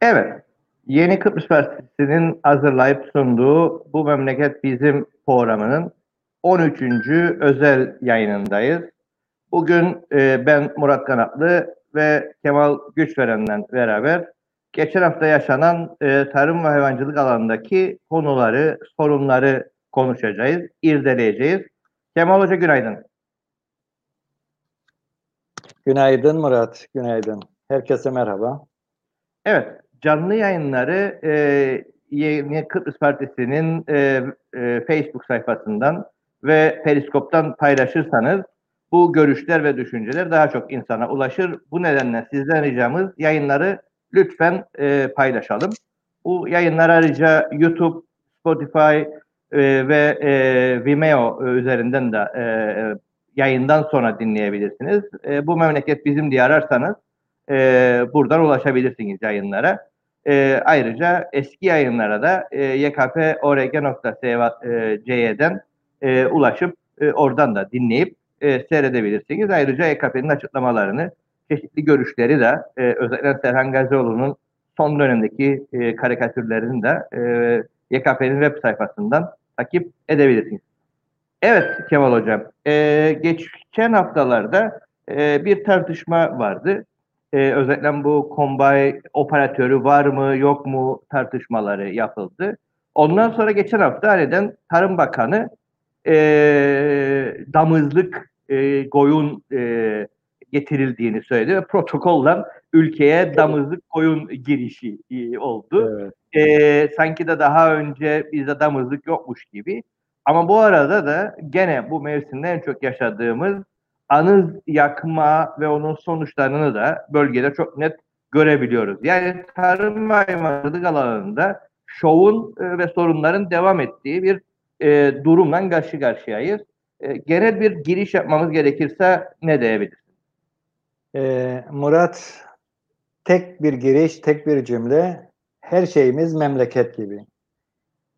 Evet, Yeni Kıbrıs Partisi'nin hazırlayıp sunduğu Bu Memleket Bizim programının 13. özel yayınındayız. Bugün e, ben Murat Kanatlı ve Kemal Güçveren'le beraber geçen hafta yaşanan e, tarım ve hayvancılık alanındaki konuları, sorunları konuşacağız, irdeleyeceğiz. Kemal Hoca günaydın. Günaydın Murat, günaydın. Herkese merhaba. Evet, canlı yayınları e, Kıbrıs Partisi'nin e, e, Facebook sayfasından ve Periskop'tan paylaşırsanız bu görüşler ve düşünceler daha çok insana ulaşır. Bu nedenle sizden ricamız yayınları lütfen e, paylaşalım. Bu yayınlar ayrıca YouTube, Spotify e, ve e, Vimeo üzerinden de e, yayından sonra dinleyebilirsiniz. E, bu memleket bizim diye ararsanız e, buradan ulaşabilirsiniz yayınlara. E, ayrıca eski yayınlara da e, ykporg.c'den e, ulaşıp e, oradan da dinleyip e, seyredebilirsiniz. Ayrıca YKP'nin açıklamalarını, çeşitli görüşleri de e, özellikle Serhan Gazioğlu'nun son dönemdeki e, karikatürlerini de e, YKP'nin web sayfasından takip edebilirsiniz. Evet Kemal Hocam, e, geçen haftalarda e, bir tartışma vardı e, özellikle bu kombay operatörü var mı yok mu tartışmaları yapıldı. Ondan sonra geçen hafta aniden Tarım Bakanı e, damızlık e, koyun e, getirildiğini söyledi ve protokolden ülkeye damızlık koyun girişi e, oldu. Evet. E, sanki de daha önce bizde damızlık yokmuş gibi. Ama bu arada da gene bu mevsimde en çok yaşadığımız anız yakma ve onun sonuçlarını da bölgede çok net görebiliyoruz. Yani tarım ve hayvancılık alanında şovun e, ve sorunların devam ettiği bir e, durumla karşı karşıyayız. E, genel bir giriş yapmamız gerekirse ne diyebiliriz? E, Murat, tek bir giriş, tek bir cümle. Her şeyimiz memleket gibi.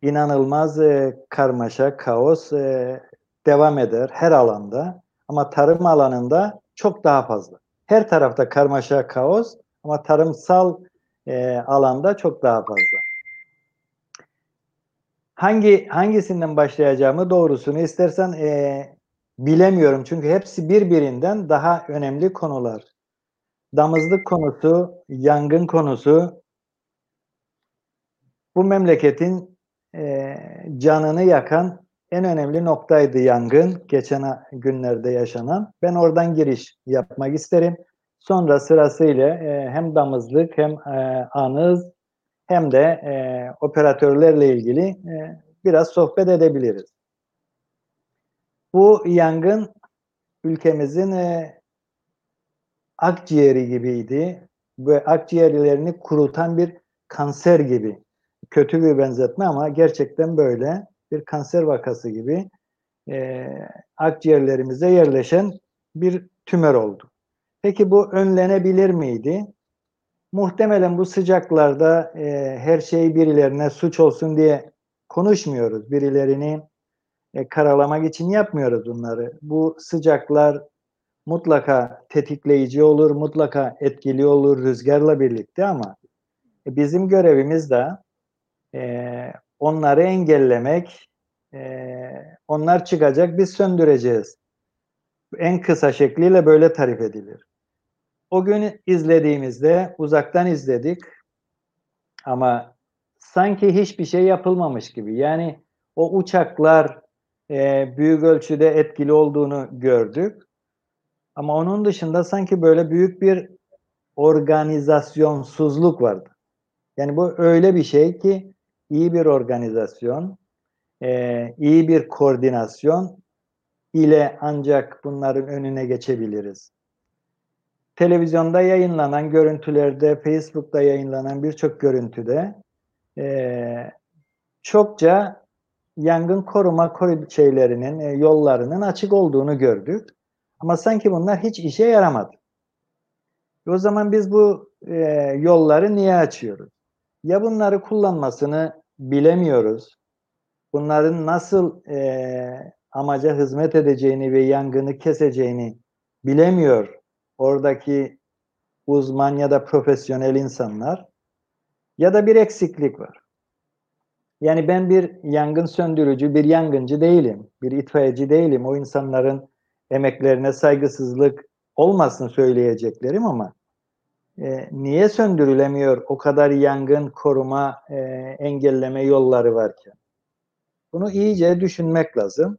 İnanılmaz e, karmaşa, kaos e, devam eder her alanda. Ama tarım alanında çok daha fazla. Her tarafta karmaşa, kaos ama tarımsal e, alanda çok daha fazla. Hangi hangisinden başlayacağımı doğrusunu istersen e, bilemiyorum. Çünkü hepsi birbirinden daha önemli konular. Damızlık konusu, yangın konusu bu memleketin e, canını yakan en önemli noktaydı yangın geçen günlerde yaşanan. Ben oradan giriş yapmak isterim. Sonra sırasıyla e, hem damızlık hem e, anız hem de e, operatörlerle ilgili e, biraz sohbet edebiliriz. Bu yangın ülkemizin e, akciğeri gibiydi ve akciğerlerini kurutan bir kanser gibi. Kötü bir benzetme ama gerçekten böyle bir kanser vakası gibi e, akciğerlerimize yerleşen bir tümör oldu. Peki bu önlenebilir miydi? Muhtemelen bu sıcaklarda e, her şey birilerine suç olsun diye konuşmuyoruz. Birilerini e, karalamak için yapmıyoruz bunları. Bu sıcaklar mutlaka tetikleyici olur, mutlaka etkili olur rüzgarla birlikte ama bizim görevimiz de e, onları engellemek, e, onlar çıkacak biz söndüreceğiz. En kısa şekliyle böyle tarif edilir. O gün izlediğimizde uzaktan izledik ama sanki hiçbir şey yapılmamış gibi. Yani o uçaklar e, büyük ölçüde etkili olduğunu gördük. Ama onun dışında sanki böyle büyük bir organizasyonsuzluk vardı. Yani bu öyle bir şey ki iyi bir organizasyon, e, iyi bir koordinasyon ile ancak bunların önüne geçebiliriz. Televizyonda yayınlanan görüntülerde, Facebook'ta yayınlanan birçok görüntüde e, çokça yangın koruma şeylerinin, e, yollarının açık olduğunu gördük. Ama sanki bunlar hiç işe yaramadı. O zaman biz bu e, yolları niye açıyoruz? Ya bunları kullanmasını bilemiyoruz. Bunların nasıl e, amaca hizmet edeceğini ve yangını keseceğini bilemiyor oradaki uzman ya da profesyonel insanlar. ya da bir eksiklik var. Yani ben bir yangın söndürücü, bir yangıncı değilim. Bir itfaiyeci değilim. O insanların emeklerine saygısızlık olmasın söyleyeceklerim ama e, niye söndürülemiyor o kadar yangın koruma, e, engelleme yolları varken? Bunu iyice düşünmek lazım.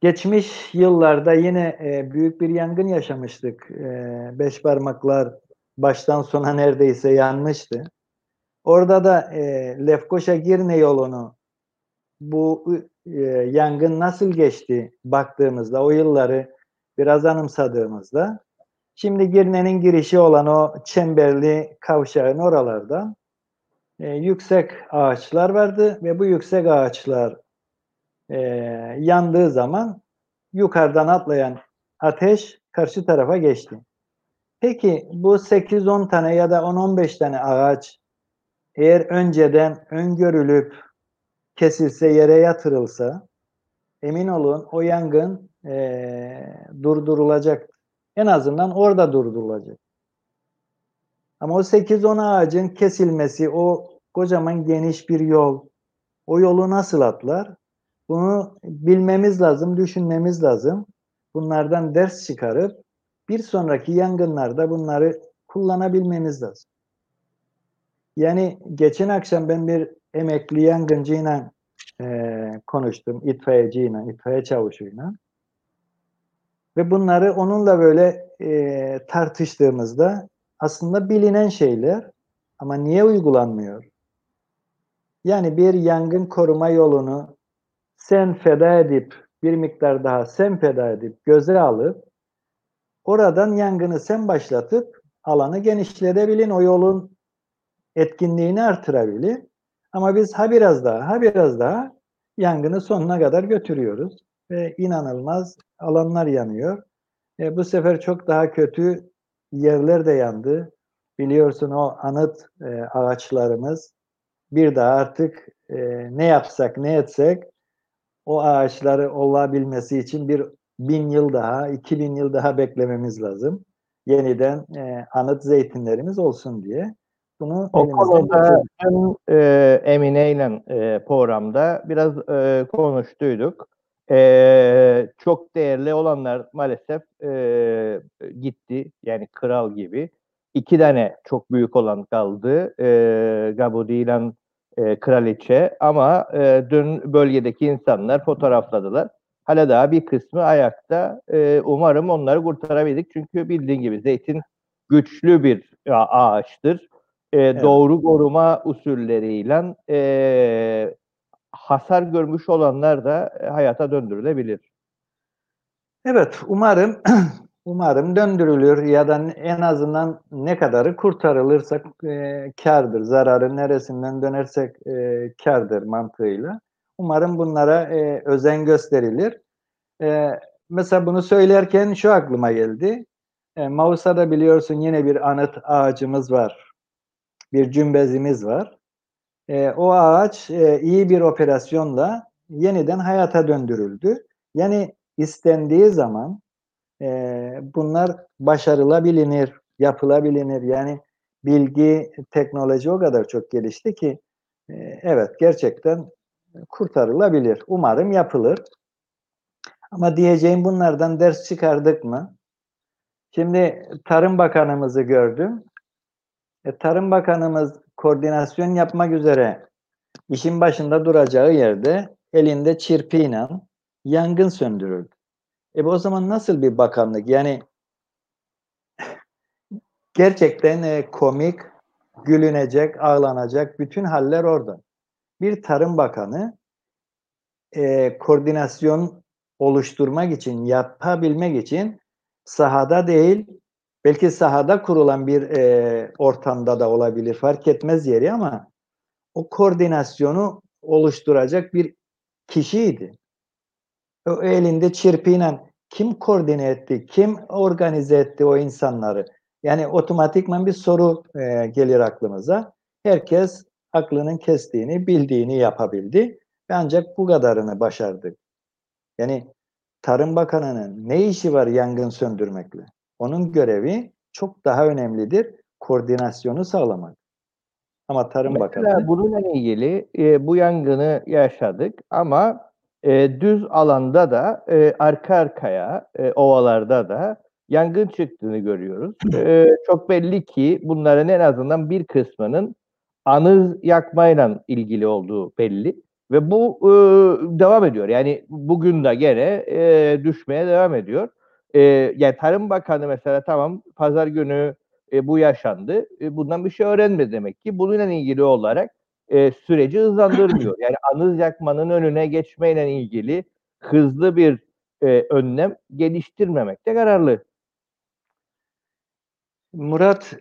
Geçmiş yıllarda yine e, büyük bir yangın yaşamıştık. E, beş parmaklar baştan sona neredeyse yanmıştı. Orada da e, Lefkoşa Girne yolunu bu e, yangın nasıl geçti baktığımızda o yılları biraz anımsadığımızda şimdi Girne'nin girişi olan o çemberli kavşağın oralarda e, yüksek ağaçlar vardı ve bu yüksek ağaçlar e, yandığı zaman yukarıdan atlayan ateş karşı tarafa geçti. Peki bu 8-10 tane ya da 10-15 tane ağaç eğer önceden öngörülüp kesilse yere yatırılsa emin olun o yangın e, durdurulacak. En azından orada durdurulacak. Ama o 8-10 ağacın kesilmesi, o kocaman geniş bir yol, o yolu nasıl atlar? Bunu bilmemiz lazım, düşünmemiz lazım. Bunlardan ders çıkarıp bir sonraki yangınlarda bunları kullanabilmemiz lazım. Yani geçen akşam ben bir emekli yangıncıyla e, konuştum, itfaiyeciyle, itfaiye çavuşuyla. Ve bunları onunla böyle e, tartıştığımızda aslında bilinen şeyler ama niye uygulanmıyor? Yani bir yangın koruma yolunu sen feda edip bir miktar daha sen feda edip göze alıp oradan yangını sen başlatıp alanı genişletebilin. O yolun etkinliğini artırabilir. Ama biz ha biraz daha ha biraz daha yangını sonuna kadar götürüyoruz. Ve inanılmaz alanlar yanıyor. E, bu sefer çok daha kötü yerler de yandı. Biliyorsun o anıt e, ağaçlarımız bir daha artık e, ne yapsak ne etsek o ağaçları olabilmesi için bir bin yıl daha, iki bin yıl daha beklememiz lazım. Yeniden e, anıt zeytinlerimiz olsun diye. Bunu o konuda dün e, Emine ile e, programda biraz e, konuştuyduk. E, çok değerli olanlar maalesef e, gitti. Yani kral gibi. İki tane çok büyük olan kaldı. E, Gabudi ile e, kraliçe ama e, dün bölgedeki insanlar fotoğrafladılar. Hala daha bir kısmı ayakta. E, umarım onları kurtarabildik. Çünkü bildiğin gibi zeytin güçlü bir ağaçtır. E, evet. Doğru koruma usulleriyle e, hasar görmüş olanlar da hayata döndürülebilir. Evet, umarım umarım döndürülür ya da en azından ne kadarı kurtarılırsa e, kardır. Zararı neresinden dönersek e, kardır mantığıyla. Umarım bunlara e, özen gösterilir. E, mesela bunu söylerken şu aklıma geldi. E, Mausa'da biliyorsun yine bir anıt ağacımız var. Bir cümbezimiz var. E, o ağaç e, iyi bir operasyonla yeniden hayata döndürüldü. Yani istendiği zaman e, bunlar başarılabilir, yapılabilir. Yani bilgi, teknoloji o kadar çok gelişti ki e, evet gerçekten kurtarılabilir. Umarım yapılır. Ama diyeceğim bunlardan ders çıkardık mı? Şimdi Tarım Bakanımızı gördüm. E, Tarım Bakanımız koordinasyon yapmak üzere işin başında duracağı yerde elinde çirpiyle yangın söndürüldü. E o zaman nasıl bir bakanlık? Yani gerçekten e, komik, gülünecek, ağlanacak bütün haller orada. Bir tarım bakanı e, koordinasyon oluşturmak için, yapabilmek için sahada değil, belki sahada kurulan bir e, ortamda da olabilir, fark etmez yeri ama o koordinasyonu oluşturacak bir kişiydi. O elinde çirpiyle kim koordine etti, kim organize etti o insanları? Yani otomatikman bir soru e, gelir aklımıza. Herkes aklının kestiğini, bildiğini yapabildi. Ancak bu kadarını başardı. Yani Tarım Bakanı'nın ne işi var yangın söndürmekle? Onun görevi çok daha önemlidir. Koordinasyonu sağlamak. Ama Tarım Mesela Bakanı bununla ilgili e, bu yangını yaşadık ama e, düz alanda da e, arka arkaya e, ovalarda da yangın çıktığını görüyoruz. E, çok belli ki bunların en azından bir kısmının anız yakmayla ilgili olduğu belli. Ve bu e, devam ediyor. Yani bugün de gene e, düşmeye devam ediyor. E, yani Tarım Bakanı mesela tamam pazar günü e, bu yaşandı. E, bundan bir şey öğrenmedi demek ki. Bununla ilgili olarak e, süreci hızlandırmıyor. Yani anız yakmanın önüne geçmeyle ilgili hızlı bir e, önlem geliştirmemekte kararlı. Murat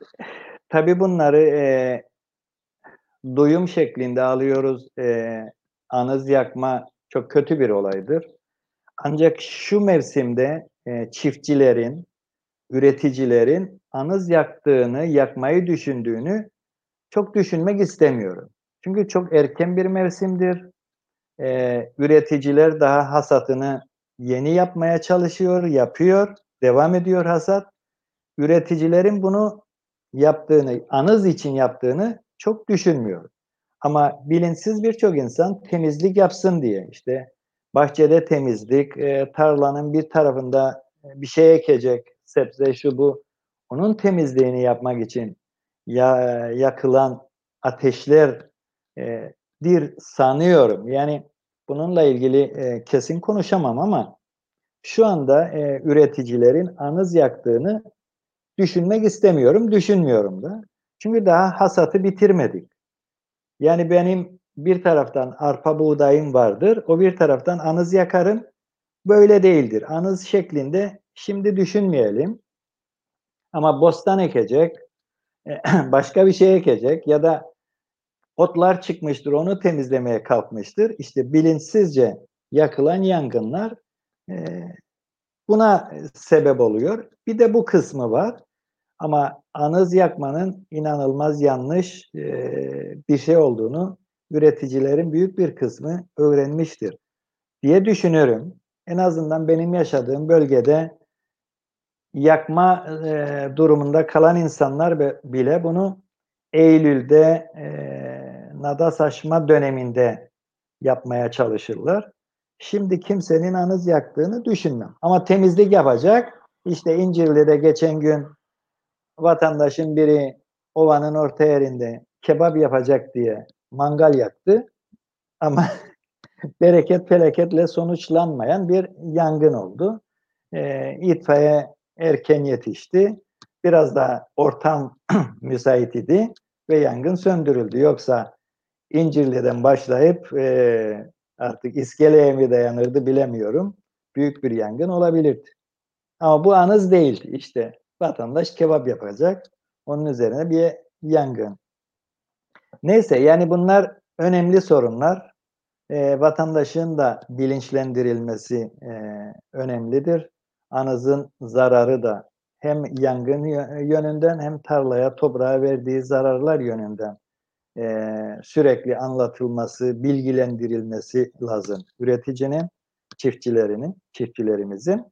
tabii bunları e, duyum şeklinde alıyoruz. E, anız yakma çok kötü bir olaydır. Ancak şu mevsimde e, çiftçilerin, üreticilerin anız yaktığını, yakmayı düşündüğünü çok düşünmek istemiyorum. Çünkü çok erken bir mevsimdir. Ee, üreticiler daha hasatını yeni yapmaya çalışıyor, yapıyor, devam ediyor hasat. Üreticilerin bunu yaptığını, anız için yaptığını çok düşünmüyor. Ama bilinçsiz birçok insan temizlik yapsın diye işte bahçede temizlik, e, tarlanın bir tarafında bir şey ekecek, sebze şu bu. Onun temizliğini yapmak için ya yakılan ateşler e, sanıyorum. Yani bununla ilgili e, kesin konuşamam ama şu anda e, üreticilerin anız yaktığını düşünmek istemiyorum, düşünmüyorum da. Çünkü daha hasatı bitirmedik. Yani benim bir taraftan arpa buğdayım vardır, o bir taraftan anız yakarım. Böyle değildir. Anız şeklinde şimdi düşünmeyelim. Ama bostan ekecek, başka bir şey ekecek ya da otlar çıkmıştır, onu temizlemeye kalkmıştır. İşte bilinçsizce yakılan yangınlar e, buna sebep oluyor. Bir de bu kısmı var. Ama anız yakmanın inanılmaz yanlış e, bir şey olduğunu üreticilerin büyük bir kısmı öğrenmiştir diye düşünüyorum. En azından benim yaşadığım bölgede yakma e, durumunda kalan insanlar bile bunu Eylül'de e, nada saçma döneminde yapmaya çalışırlar. Şimdi kimsenin anız yaktığını düşünmem. Ama temizlik yapacak. İşte İncirli'de geçen gün vatandaşın biri ovanın orta yerinde kebap yapacak diye mangal yaktı. Ama bereket felaketle sonuçlanmayan bir yangın oldu. E, itfaiye erken yetişti. Biraz da ortam müsait idi ve yangın söndürüldü. Yoksa İncirli'den başlayıp e, artık iskeleye mi dayanırdı bilemiyorum. Büyük bir yangın olabilirdi. Ama bu anız değil işte. Vatandaş kebap yapacak. Onun üzerine bir yangın. Neyse yani bunlar önemli sorunlar. E, vatandaşın da bilinçlendirilmesi e, önemlidir. Anızın zararı da hem yangın yönünden hem tarlaya, toprağa verdiği zararlar yönünden e, sürekli anlatılması, bilgilendirilmesi lazım. Üreticinin, çiftçilerinin, çiftçilerimizin.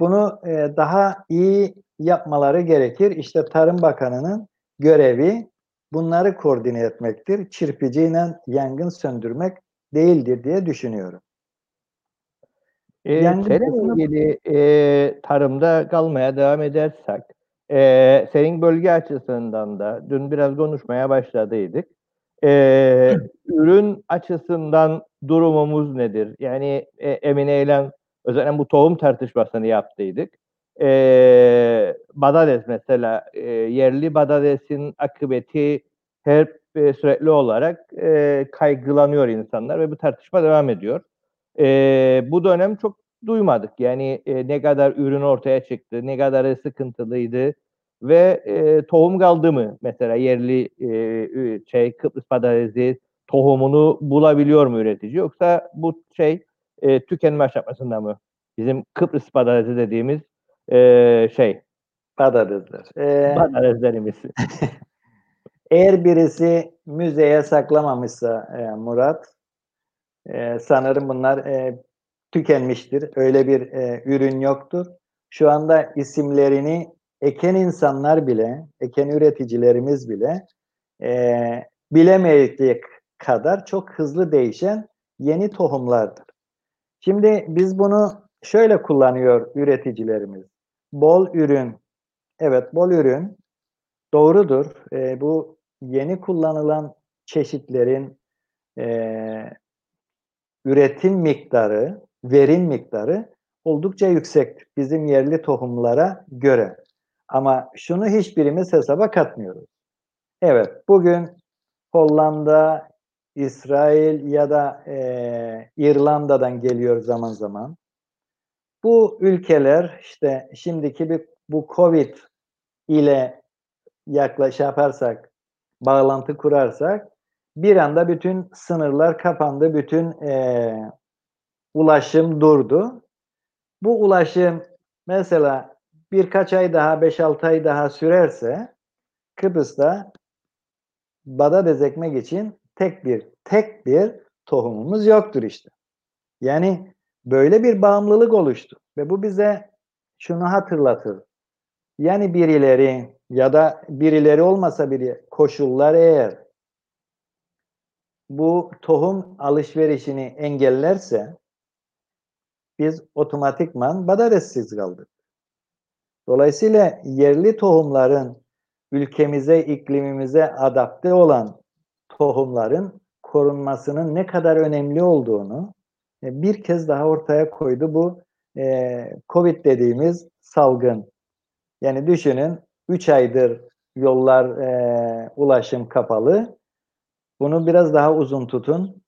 Bunu e, daha iyi yapmaları gerekir. İşte Tarım Bakanı'nın görevi bunları koordine etmektir. Çırpıcıyla yangın söndürmek değildir diye düşünüyorum. E, seninle ilgili e, tarımda kalmaya devam edersek, e, senin bölge açısından da dün biraz konuşmaya başladıydık. E, ürün açısından durumumuz nedir? Yani e, Emine ile özellikle bu tohum tartışmasını yaptıydık. E, badades mesela e, yerli badadesin akıbeti hep e, sürekli olarak e, kaygılanıyor insanlar ve bu tartışma devam ediyor. E, bu dönem çok duymadık. Yani e, ne kadar ürün ortaya çıktı, ne kadar sıkıntılıydı ve e, tohum kaldı mı? Mesela yerli e, şey Kıbrıs patatesi tohumunu bulabiliyor mu üretici yoksa bu şey e, tükenme aşamasında mı? Bizim Kıbrıs patatesi dediğimiz e, şey patatesler. Ee, patateslerimiz. eğer birisi müzeye saklamamışsa e, Murat e, sanırım bunlar e, tükenmiştir. Öyle bir e, ürün yoktur. Şu anda isimlerini eken insanlar bile, eken üreticilerimiz bile e, bilemeyecek kadar çok hızlı değişen yeni tohumlardır. Şimdi biz bunu şöyle kullanıyor üreticilerimiz. Bol ürün. Evet bol ürün doğrudur. E, bu yeni kullanılan çeşitlerin e, üretim miktarı, verim miktarı oldukça yüksek bizim yerli tohumlara göre. Ama şunu hiçbirimiz hesaba katmıyoruz. Evet, bugün Hollanda, İsrail ya da e, İrlanda'dan geliyor zaman zaman. Bu ülkeler işte şimdiki bir bu Covid ile yaklaş yaparsak, bağlantı kurarsak bir anda bütün sınırlar kapandı, bütün e, ulaşım durdu. Bu ulaşım mesela birkaç ay daha, 5-6 ay daha sürerse Kıbrıs'ta badades ekmek için tek bir tek bir tohumumuz yoktur işte. Yani böyle bir bağımlılık oluştu ve bu bize şunu hatırlatır. Yani birileri ya da birileri olmasa biri koşullar eğer bu tohum alışverişini engellerse biz otomatikman badadessiz kaldık. Dolayısıyla yerli tohumların ülkemize, iklimimize adapte olan tohumların korunmasının ne kadar önemli olduğunu bir kez daha ortaya koydu bu e, Covid dediğimiz salgın. Yani düşünün 3 aydır yollar e, ulaşım kapalı. Bunu biraz daha uzun tutun.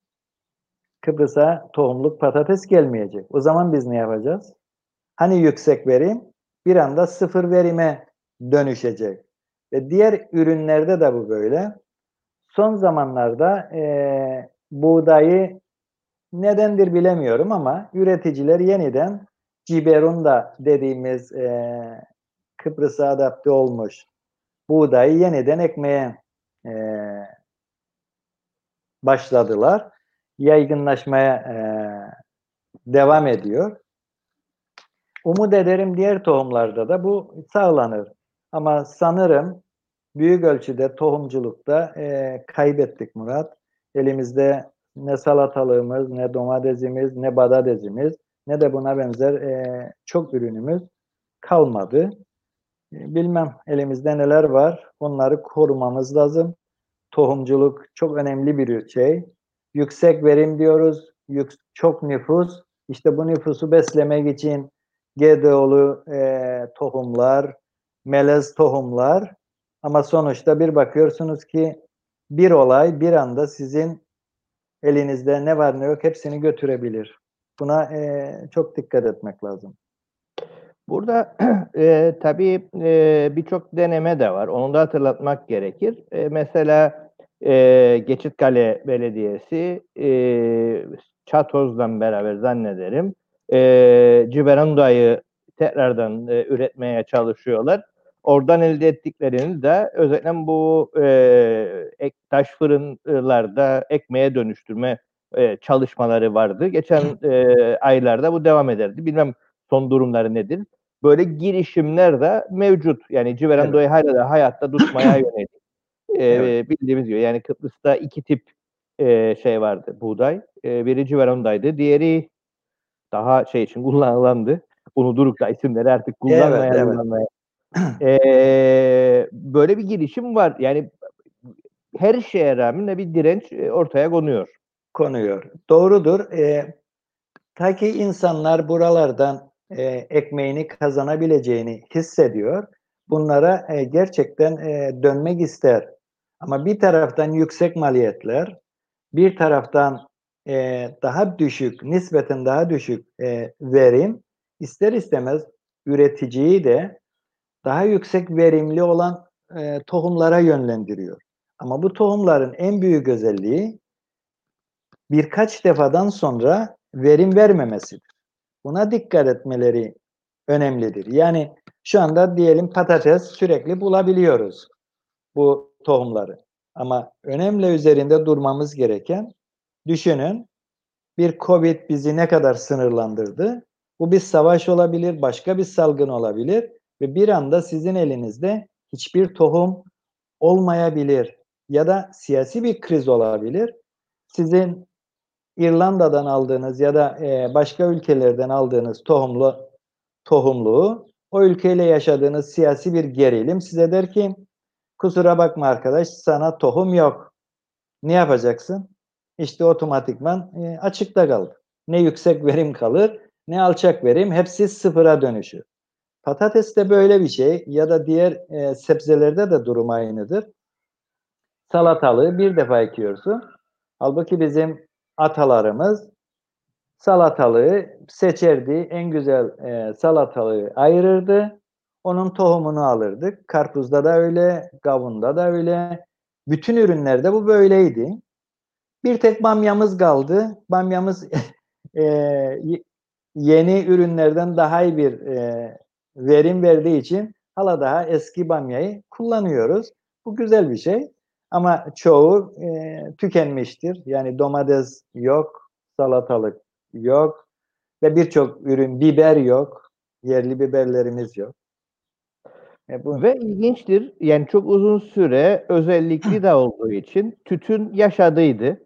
Kıbrıs'a tohumluk patates gelmeyecek. O zaman biz ne yapacağız? Hani yüksek verim bir anda sıfır verime dönüşecek. Ve diğer ürünlerde de bu böyle. Son zamanlarda e, buğdayı nedendir bilemiyorum ama üreticiler yeniden ciberunda dediğimiz e, Kıbrıs'a adapte olmuş buğdayı yeniden ekmeye e, başladılar. Yaygınlaşmaya e, devam ediyor. Umut ederim diğer tohumlarda da bu sağlanır. Ama sanırım büyük ölçüde tohumculukta e, kaybettik Murat. Elimizde ne salatalığımız, ne domatesimiz, ne badadesimiz, ne de buna benzer e, çok ürünümüz kalmadı. E, bilmem elimizde neler var. Onları korumamız lazım. Tohumculuk çok önemli bir şey. Yüksek verim diyoruz. Yük, çok nüfus. İşte bu nüfusu beslemek için GDO'lu e, tohumlar, melez tohumlar ama sonuçta bir bakıyorsunuz ki bir olay bir anda sizin elinizde ne var ne yok hepsini götürebilir. Buna e, çok dikkat etmek lazım. Burada e, tabii e, birçok deneme de var. Onu da hatırlatmak gerekir. E, mesela e, Geçitkale Belediyesi e, Çatoz'dan beraber zannederim e, Ciberanda'yı tekrardan e, üretmeye çalışıyorlar. Oradan elde ettiklerini de özellikle bu e, ek, taş fırınlarda ekmeğe dönüştürme e, çalışmaları vardı. Geçen e, aylarda bu devam ederdi. Bilmem son durumları nedir. Böyle girişimler de mevcut. Yani Civerando'yu evet. hala da hayatta tutmaya yönelik. E, evet. Bildiğimiz gibi yani Kıbrıs'ta iki tip e, şey vardı buğday. E, biri Civeranda'ydı. Diğeri daha şey için kullanılandı. Unuduruk da isimleri artık kullanmaya evet, kullanmaya. Ee, böyle bir girişim var. Yani her şeye rağmen bir direnç ortaya konuyor. Konuyor. Doğrudur. Ee, ta ki insanlar buralardan e, ekmeğini kazanabileceğini hissediyor. Bunlara e, gerçekten e, dönmek ister. Ama bir taraftan yüksek maliyetler, bir taraftan e, daha düşük, nispeten daha düşük e, verim ister istemez üreticiyi de daha yüksek verimli olan e, tohumlara yönlendiriyor. Ama bu tohumların en büyük özelliği birkaç defadan sonra verim vermemesidir. Buna dikkat etmeleri önemlidir. Yani şu anda diyelim patates sürekli bulabiliyoruz bu tohumları. Ama önemli üzerinde durmamız gereken Düşünün bir Covid bizi ne kadar sınırlandırdı. Bu bir savaş olabilir, başka bir salgın olabilir ve bir anda sizin elinizde hiçbir tohum olmayabilir. ya da siyasi bir kriz olabilir. Sizin İrlanda'dan aldığınız ya da e, başka ülkelerden aldığınız tohumlu tohumluğu o ülkeyle yaşadığınız siyasi bir gerilim size der ki kusura bakma arkadaş sana tohum yok. Ne yapacaksın? İşte otomatikman e, açıkta kaldı. Ne yüksek verim kalır ne alçak verim hepsi sıfıra dönüşür. Patates de böyle bir şey ya da diğer e, sebzelerde de durum aynıdır. Salatalığı bir defa ekiyorsun. Halbuki bizim atalarımız salatalığı seçerdi. En güzel e, salatalığı ayırırdı. Onun tohumunu alırdık. Karpuzda da öyle, kavunda da öyle. Bütün ürünlerde bu böyleydi. Bir tek bamyamız kaldı. Bamyamız e, yeni ürünlerden daha iyi bir e, verim verdiği için hala daha eski bamyayı kullanıyoruz. Bu güzel bir şey. Ama çoğu e, tükenmiştir. Yani domates yok, salatalık yok ve birçok ürün biber yok. Yerli biberlerimiz yok. E bu... Ve ilginçtir. Yani çok uzun süre özellikli de olduğu için tütün yaşadıydı.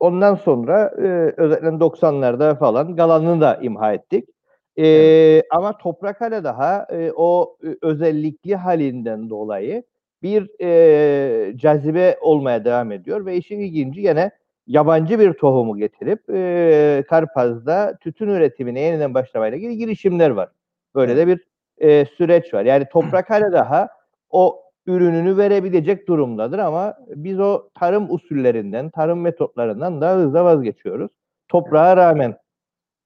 Ondan sonra e, özellikle 90'larda falan galanını da imha ettik. E, evet. Ama toprak hala daha e, o e, özellikli halinden dolayı bir e, cazibe olmaya devam ediyor ve işin ilginci yine yabancı bir tohumu getirip e, Karpaz'da tütün üretimine yeniden başlamayla ilgili girişimler var. Böyle de bir e, süreç var. Yani toprak hala daha o ürününü verebilecek durumdadır ama biz o tarım usullerinden, tarım metotlarından daha hızlı vazgeçiyoruz. Toprağa rağmen.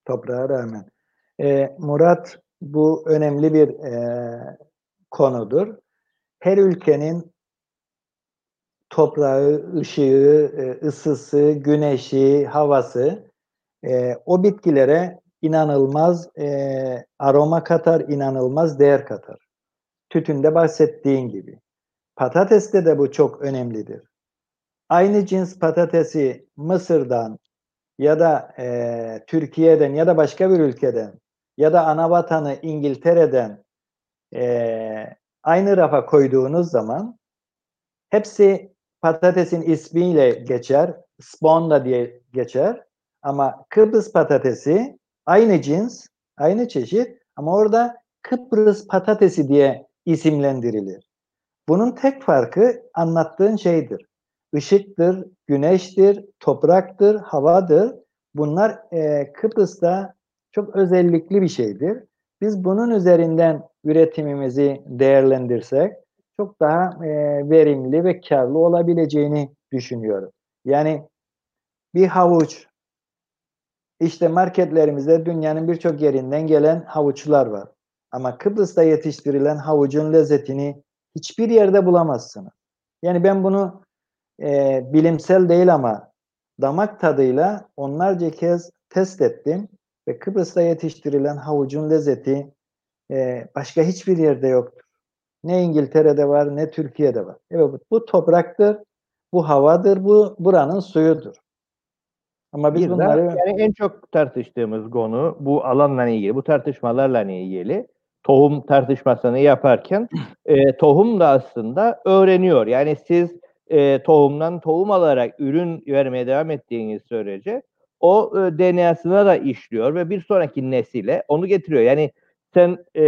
Toprağa rağmen. E, Murat bu önemli bir e, konudur. Her ülkenin toprağı, ışığı, e, ısısı, güneşi, havası e, o bitkilere inanılmaz e, aroma katar, inanılmaz değer katar. Tütünde bahsettiğin gibi. Patateste de bu çok önemlidir. Aynı cins patatesi Mısır'dan ya da e, Türkiye'den ya da başka bir ülkeden ya da ana vatanı İngiltere'den e, aynı rafa koyduğunuz zaman hepsi patatesin ismiyle geçer, sponda diye geçer. Ama Kıbrıs patatesi aynı cins, aynı çeşit ama orada Kıbrıs patatesi diye isimlendirilir. Bunun tek farkı anlattığın şeydir. Işıktır, güneştir, topraktır, havadır. Bunlar e, Kıbrıs'ta çok özellikli bir şeydir. Biz bunun üzerinden üretimimizi değerlendirsek çok daha e, verimli ve karlı olabileceğini düşünüyorum. Yani bir havuç, işte marketlerimizde dünyanın birçok yerinden gelen havuçlar var. Ama Kıbrıs'ta yetiştirilen havucun lezzetini hiçbir yerde bulamazsınız. Yani ben bunu e, bilimsel değil ama damak tadıyla onlarca kez test ettim ve Kıbrıs'ta yetiştirilen havucun lezzeti e, başka hiçbir yerde yoktur. Ne İngiltere'de var ne Türkiye'de var. Evet bu topraktır, bu havadır, bu buranın suyudur. Ama biz bir bunları yani en çok tartıştığımız konu bu alanla ilgili, bu tartışmalarla ilgili tohum tartışmasını yaparken e, tohum da aslında öğreniyor. Yani siz e, tohumdan tohum alarak ürün vermeye devam ettiğiniz sürece o e, DNA'sına da işliyor ve bir sonraki nesile onu getiriyor. Yani sen e,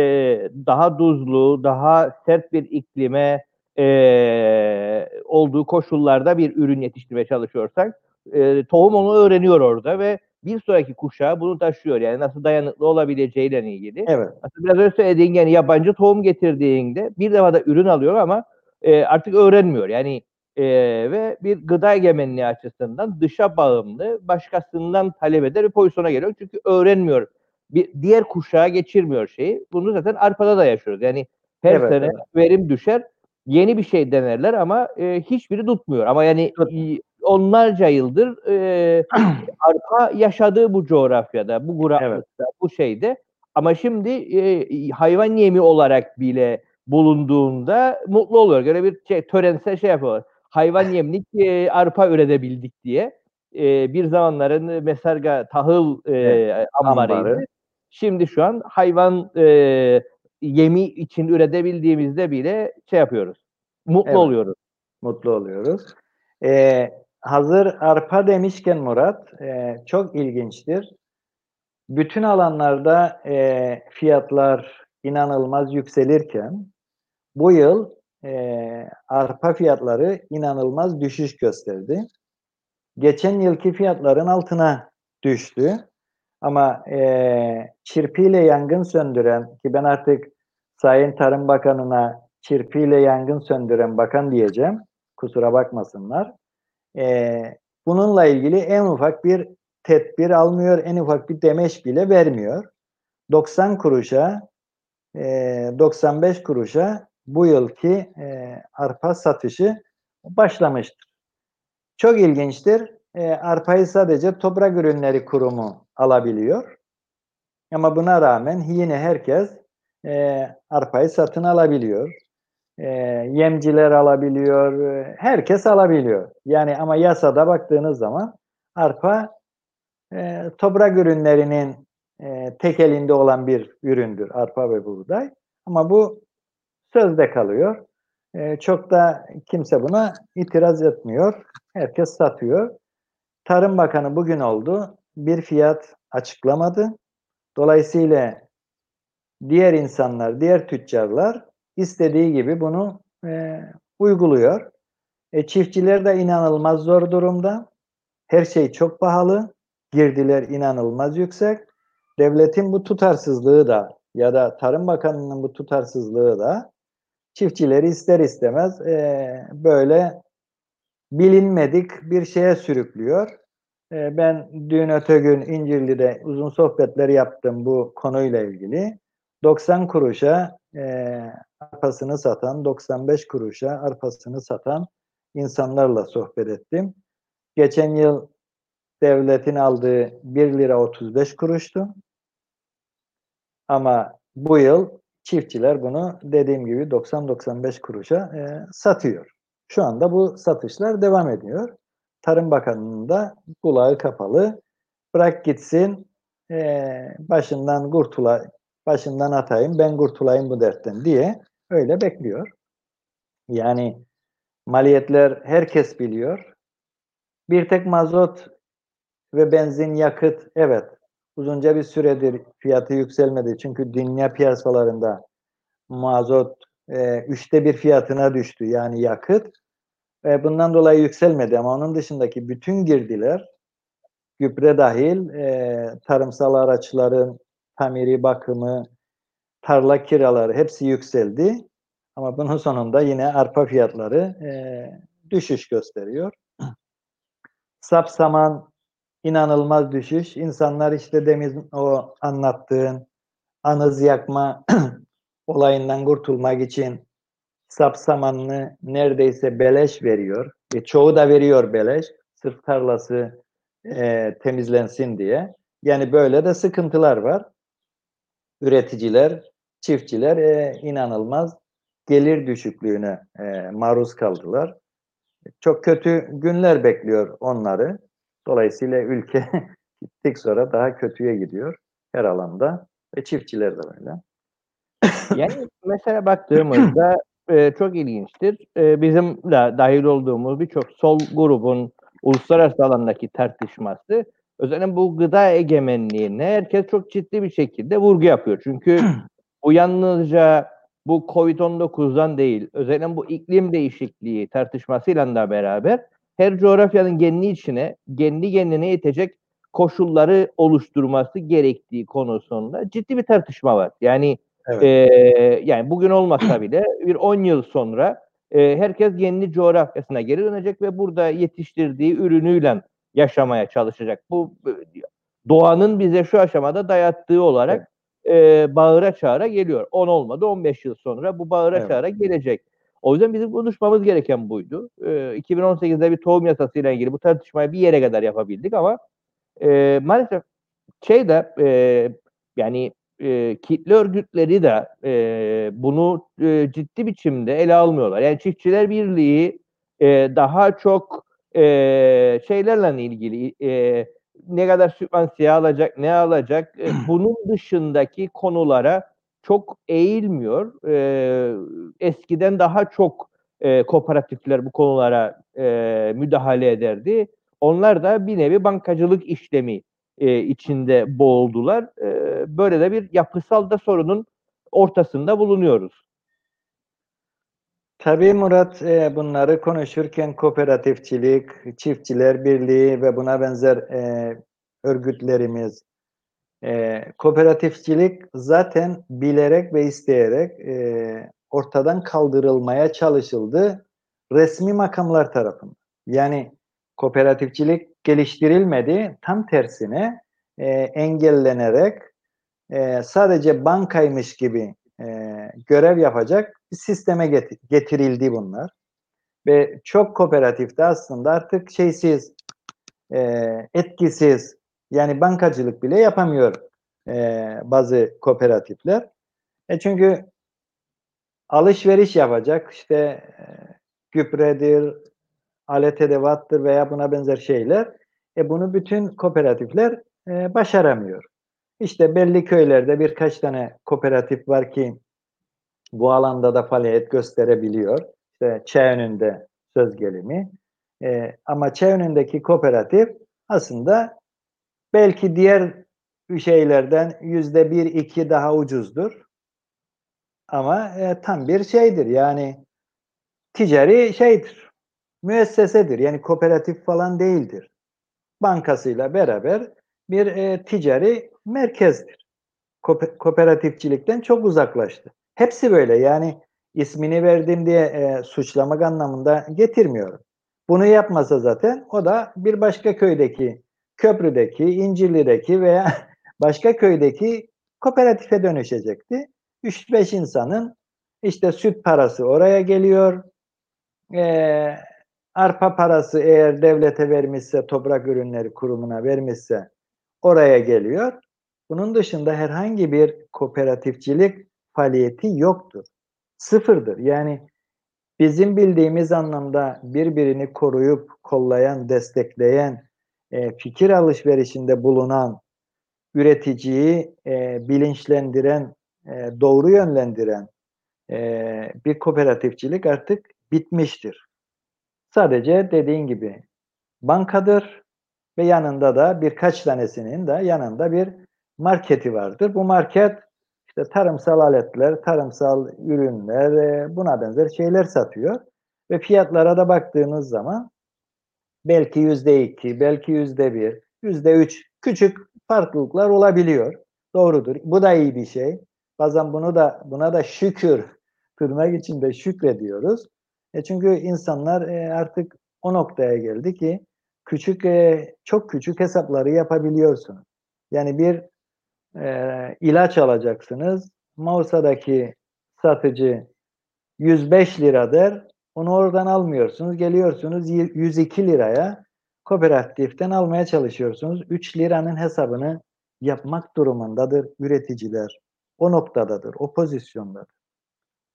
daha tuzlu, daha sert bir iklime e, olduğu koşullarda bir ürün yetiştirmeye çalışıyorsak e, tohum onu öğreniyor orada ve bir sonraki kuşağı bunu taşıyor. Yani nasıl dayanıklı olabileceğiyle ilgili. Evet. Aslında biraz önce söylediğin yani yabancı tohum getirdiğinde bir defa da ürün alıyor ama e, artık öğrenmiyor. Yani e, ve bir gıda egemenliği açısından dışa bağımlı, başkasından talep eder bir pozisyona geliyor. Çünkü öğrenmiyor. Bir diğer kuşağa geçirmiyor şeyi. Bunu zaten arpada da yaşıyoruz. Yani her evet, sene evet. verim düşer. Yeni bir şey denerler ama e, hiçbiri tutmuyor. Ama yani evet onlarca yıldır e, arpa yaşadığı bu coğrafyada, bu kuraklıkta, evet. bu şeyde. Ama şimdi e, hayvan yemi olarak bile bulunduğunda mutlu oluyor. Böyle bir şey, törensel şey yapıyorlar. Hayvan yemlik e, arpa üretebildik diye. E, bir zamanların mesarga tahıl e, evet, ambarıydı. Şimdi şu an hayvan e, yemi için üretebildiğimizde bile şey yapıyoruz. Mutlu evet. oluyoruz. Mutlu oluyoruz. E, hazır arpa demişken Murat, e, çok ilginçtir. Bütün alanlarda e, fiyatlar inanılmaz yükselirken bu yıl e, arpa fiyatları inanılmaz düşüş gösterdi. Geçen yılki fiyatların altına düştü. Ama e, çirpiyle yangın söndüren ki ben artık Sayın Tarım Bakanı'na çirpiyle yangın söndüren bakan diyeceğim. Kusura bakmasınlar. E, bununla ilgili en ufak bir tedbir almıyor, en ufak bir demeç bile vermiyor. 90 kuruşa, e, 95 kuruşa bu yılki e, arpa satışı başlamıştır. Çok ilginçtir. E, arpayı sadece Toprak Ürünleri Kurumu alabiliyor. Ama buna rağmen yine herkes e, arpayı satın alabiliyor. E, yemciler alabiliyor. E, herkes alabiliyor. Yani ama yasada baktığınız zaman arpa e, toprak ürünlerinin e, tek elinde olan bir üründür arpa ve buğday. Ama bu sözde kalıyor. E, çok da kimse buna itiraz etmiyor. Herkes satıyor. Tarım Bakanı bugün oldu. Bir fiyat açıklamadı. Dolayısıyla diğer insanlar, diğer tüccarlar istediği gibi bunu e, uyguluyor. E, çiftçiler de inanılmaz zor durumda. Her şey çok pahalı. Girdiler inanılmaz yüksek. Devletin bu tutarsızlığı da ya da Tarım Bakanı'nın bu tutarsızlığı da çiftçileri ister istemez e, böyle bilinmedik bir şeye sürüklüyor. E, ben dün öte gün İncirli'de uzun sohbetler yaptım bu konuyla ilgili. 90 kuruşa e, arpasını satan, 95 kuruşa arpasını satan insanlarla sohbet ettim. Geçen yıl devletin aldığı 1 lira 35 kuruştu. Ama bu yıl çiftçiler bunu dediğim gibi 90-95 kuruşa e, satıyor. Şu anda bu satışlar devam ediyor. Tarım Bakanı'nın da kulağı kapalı. Bırak gitsin e, başından kurtula, başından atayım ben kurtulayım bu dertten diye öyle bekliyor. Yani maliyetler herkes biliyor. Bir tek mazot ve benzin yakıt evet uzunca bir süredir fiyatı yükselmedi. Çünkü dünya piyasalarında mazot e, üçte bir fiyatına düştü yani yakıt. E, bundan dolayı yükselmedi ama onun dışındaki bütün girdiler gübre dahil e, tarımsal araçların tamiri bakımı, tarla kiraları hepsi yükseldi. Ama bunun sonunda yine arpa fiyatları e, düşüş gösteriyor. Sap saman inanılmaz düşüş. İnsanlar işte demin o anlattığın anız yakma olayından kurtulmak için sap samanını neredeyse beleş veriyor. E, çoğu da veriyor beleş. Sırf tarlası e, temizlensin diye. Yani böyle de sıkıntılar var. Üreticiler, çiftçiler e, inanılmaz gelir düşüklüğüne e, maruz kaldılar. Çok kötü günler bekliyor onları. Dolayısıyla ülke gittik sonra daha kötüye gidiyor her alanda ve çiftçiler de böyle. Yani mesela baktığımızda e, çok ilginçtir. E, bizim de dahil olduğumuz birçok sol grubun uluslararası alandaki tartışması özellikle bu gıda egemenliğine herkes çok ciddi bir şekilde vurgu yapıyor. Çünkü bu yalnızca bu Covid-19'dan değil, özellikle bu iklim değişikliği tartışmasıyla da beraber her coğrafyanın kendi içine, kendi kendine yetecek koşulları oluşturması gerektiği konusunda ciddi bir tartışma var. Yani evet. e, yani bugün olmasa bile bir 10 yıl sonra e, herkes kendi coğrafyasına geri dönecek ve burada yetiştirdiği ürünüyle yaşamaya çalışacak. Bu doğanın bize şu aşamada dayattığı olarak evet. e, bağıra çağıra geliyor. 10 olmadı 15 yıl sonra bu bağıra evet. çağıra gelecek. O yüzden bizim konuşmamız gereken buydu. E, 2018'de bir tohum yasasıyla ilgili bu tartışmayı bir yere kadar yapabildik ama e, maalesef şey de e, yani e, kitle örgütleri de e, bunu e, ciddi biçimde ele almıyorlar. Yani Çiftçiler Birliği e, daha çok e, şeylerle ilgili e, ne kadar sübvansiye alacak, ne alacak e, bunun dışındaki konulara çok eğilmiyor. E, eskiden daha çok e, kooperatifler bu konulara e, müdahale ederdi. Onlar da bir nevi bankacılık işlemi e, içinde boğuldular. E, böyle de bir yapısal da sorunun ortasında bulunuyoruz. Tabii Murat e, bunları konuşurken kooperatifçilik, çiftçiler birliği ve buna benzer e, örgütlerimiz, e, kooperatifçilik zaten bilerek ve isteyerek e, ortadan kaldırılmaya çalışıldı resmi makamlar tarafından. Yani kooperatifçilik geliştirilmedi, tam tersine e, engellenerek e, sadece bankaymış gibi e, görev yapacak bir sisteme get- getirildi bunlar. Ve çok kooperatifte aslında artık şeysiz, e, etkisiz, yani bankacılık bile yapamıyor e, bazı kooperatifler. E çünkü alışveriş yapacak işte e, gübredir, alet edevattır veya buna benzer şeyler. E bunu bütün kooperatifler e, başaramıyor. İşte belli köylerde birkaç tane kooperatif var ki bu alanda da faaliyet gösterebiliyor. İşte Çağönü'nde söz gelimi. E, ama Çağönü'ndeki kooperatif aslında belki diğer şeylerden yüzde bir iki daha ucuzdur. Ama e, tam bir şeydir yani ticari şeydir. Müessesedir. Yani kooperatif falan değildir. Bankasıyla beraber bir e, ticari merkezdir. Ko- kooperatifçilikten çok uzaklaştı. Hepsi böyle yani ismini verdim diye e, suçlamak anlamında getirmiyorum. Bunu yapmasa zaten o da bir başka köydeki, köprüdeki, İncirli'deki veya başka köydeki kooperatife dönüşecekti. 3-5 insanın işte süt parası oraya geliyor. E, arpa parası eğer devlete vermişse, toprak ürünleri kurumuna vermişse oraya geliyor. Bunun dışında herhangi bir kooperatifçilik faaliyeti yoktur. Sıfırdır. Yani bizim bildiğimiz anlamda birbirini koruyup kollayan, destekleyen, e, fikir alışverişinde bulunan, üreticiyi e, bilinçlendiren, e, doğru yönlendiren e, bir kooperatifçilik artık bitmiştir. Sadece dediğin gibi bankadır ve yanında da birkaç tanesinin de yanında bir marketi vardır. Bu market işte tarımsal aletler, tarımsal ürünler, e, buna benzer şeyler satıyor. Ve fiyatlara da baktığınız zaman belki yüzde iki, belki yüzde bir, yüzde üç küçük farklılıklar olabiliyor. Doğrudur. Bu da iyi bir şey. Bazen bunu da buna da şükür tırnak içinde şükrediyoruz. E çünkü insanlar e, artık o noktaya geldi ki küçük e, çok küçük hesapları yapabiliyorsunuz. Yani bir e, ilaç alacaksınız. Mausa'daki satıcı 105 lira der. Onu oradan almıyorsunuz. Geliyorsunuz 102 liraya kooperatiften almaya çalışıyorsunuz. 3 liranın hesabını yapmak durumundadır üreticiler. O noktadadır, o pozisyondadır.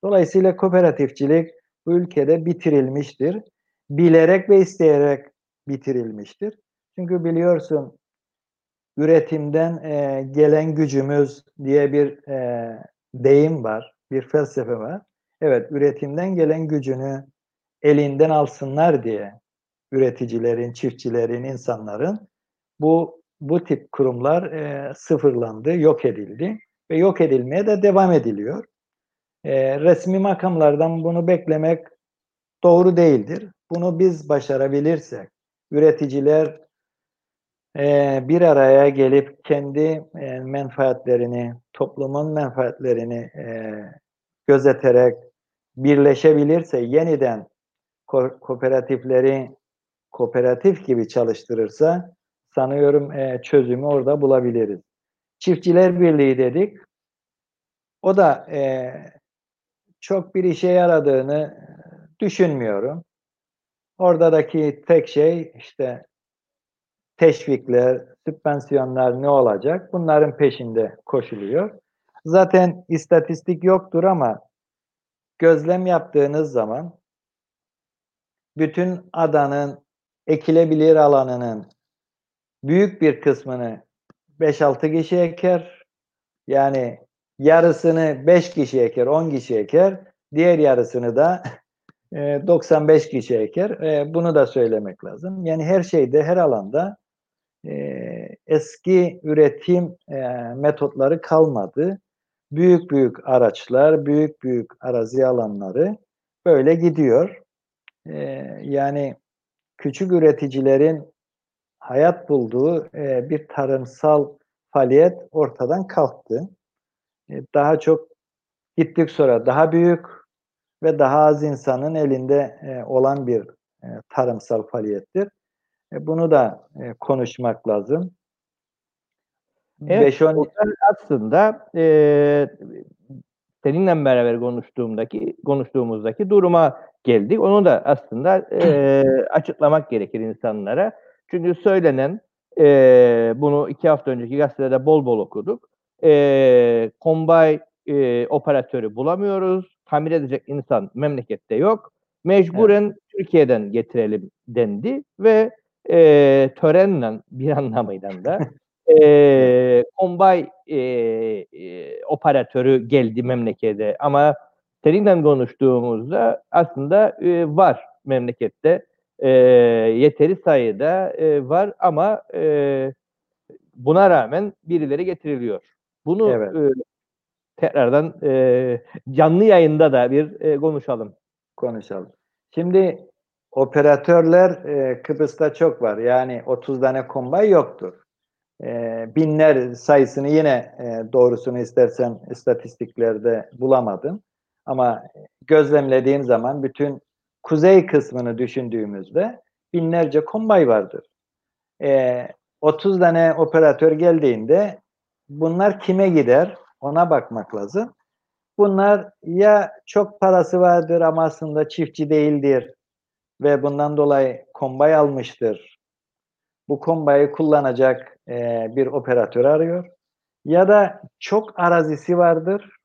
Dolayısıyla kooperatifçilik bu ülkede bitirilmiştir. Bilerek ve isteyerek bitirilmiştir. Çünkü biliyorsun üretimden e, gelen gücümüz diye bir e, deyim var, bir felsefe var. Evet, üretimden gelen gücünü elinden alsınlar diye üreticilerin, çiftçilerin, insanların bu bu tip kurumlar e, sıfırlandı, yok edildi ve yok edilmeye de devam ediliyor. E, resmi makamlardan bunu beklemek doğru değildir. Bunu biz başarabilirsek, üreticiler e, bir araya gelip kendi e, menfaatlerini, toplumun menfaatlerini e, gözeterek birleşebilirse yeniden ko kooperatifleri kooperatif gibi çalıştırırsa sanıyorum e, çözümü orada bulabiliriz. Çiftçiler Birliği dedik. O da e, çok bir işe yaradığını düşünmüyorum. Oradaki tek şey işte teşvikler, sübvansiyonlar ne olacak? Bunların peşinde koşuluyor. Zaten istatistik yoktur ama gözlem yaptığınız zaman bütün adanın ekilebilir alanının büyük bir kısmını 5-6 kişi eker. Yani yarısını 5 kişi eker, 10 kişi eker. Diğer yarısını da e, 95 kişi eker. E, bunu da söylemek lazım. Yani her şeyde, her alanda e, eski üretim e, metotları kalmadı. Büyük büyük araçlar, büyük büyük arazi alanları böyle gidiyor. E, yani küçük üreticilerin hayat bulduğu e, bir tarımsal faaliyet ortadan kalktı. E, daha çok gittik sonra daha büyük ve daha az insanın elinde e, olan bir e, tarımsal faaliyettir. E, bunu da e, konuşmak lazım. Evet, aslında e, seninle beraber konuştuğumdaki konuştuğumuzdaki duruma geldik. Onu da aslında e, açıklamak gerekir insanlara. Çünkü söylenen e, bunu iki hafta önceki gazetede bol bol okuduk. E, kombay e, operatörü bulamıyoruz. Tamir edecek insan memlekette yok. Mecburen evet. Türkiye'den getirelim dendi ve e, törenle bir anlamıyla da e, kombay e, e, operatörü geldi memlekete ama seninle konuştuğumuzda aslında e, var memlekette e, yeteri sayıda e, var ama e, buna rağmen birileri getiriliyor. Bunu evet. e, tekrardan e, canlı yayında da bir e, konuşalım. Konuşalım. Şimdi operatörler e, Kıbrıs'ta çok var. Yani 30 tane kombay yoktur. E, binler sayısını yine e, doğrusunu istersen istatistiklerde bulamadım. Ama gözlemlediğim zaman bütün kuzey kısmını düşündüğümüzde binlerce kombay vardır. E, 30 tane operatör geldiğinde bunlar kime gider ona bakmak lazım. Bunlar ya çok parası vardır ama aslında çiftçi değildir ve bundan dolayı kombay almıştır. Bu kombayı kullanacak e, bir operatör arıyor. Ya da çok arazisi vardır.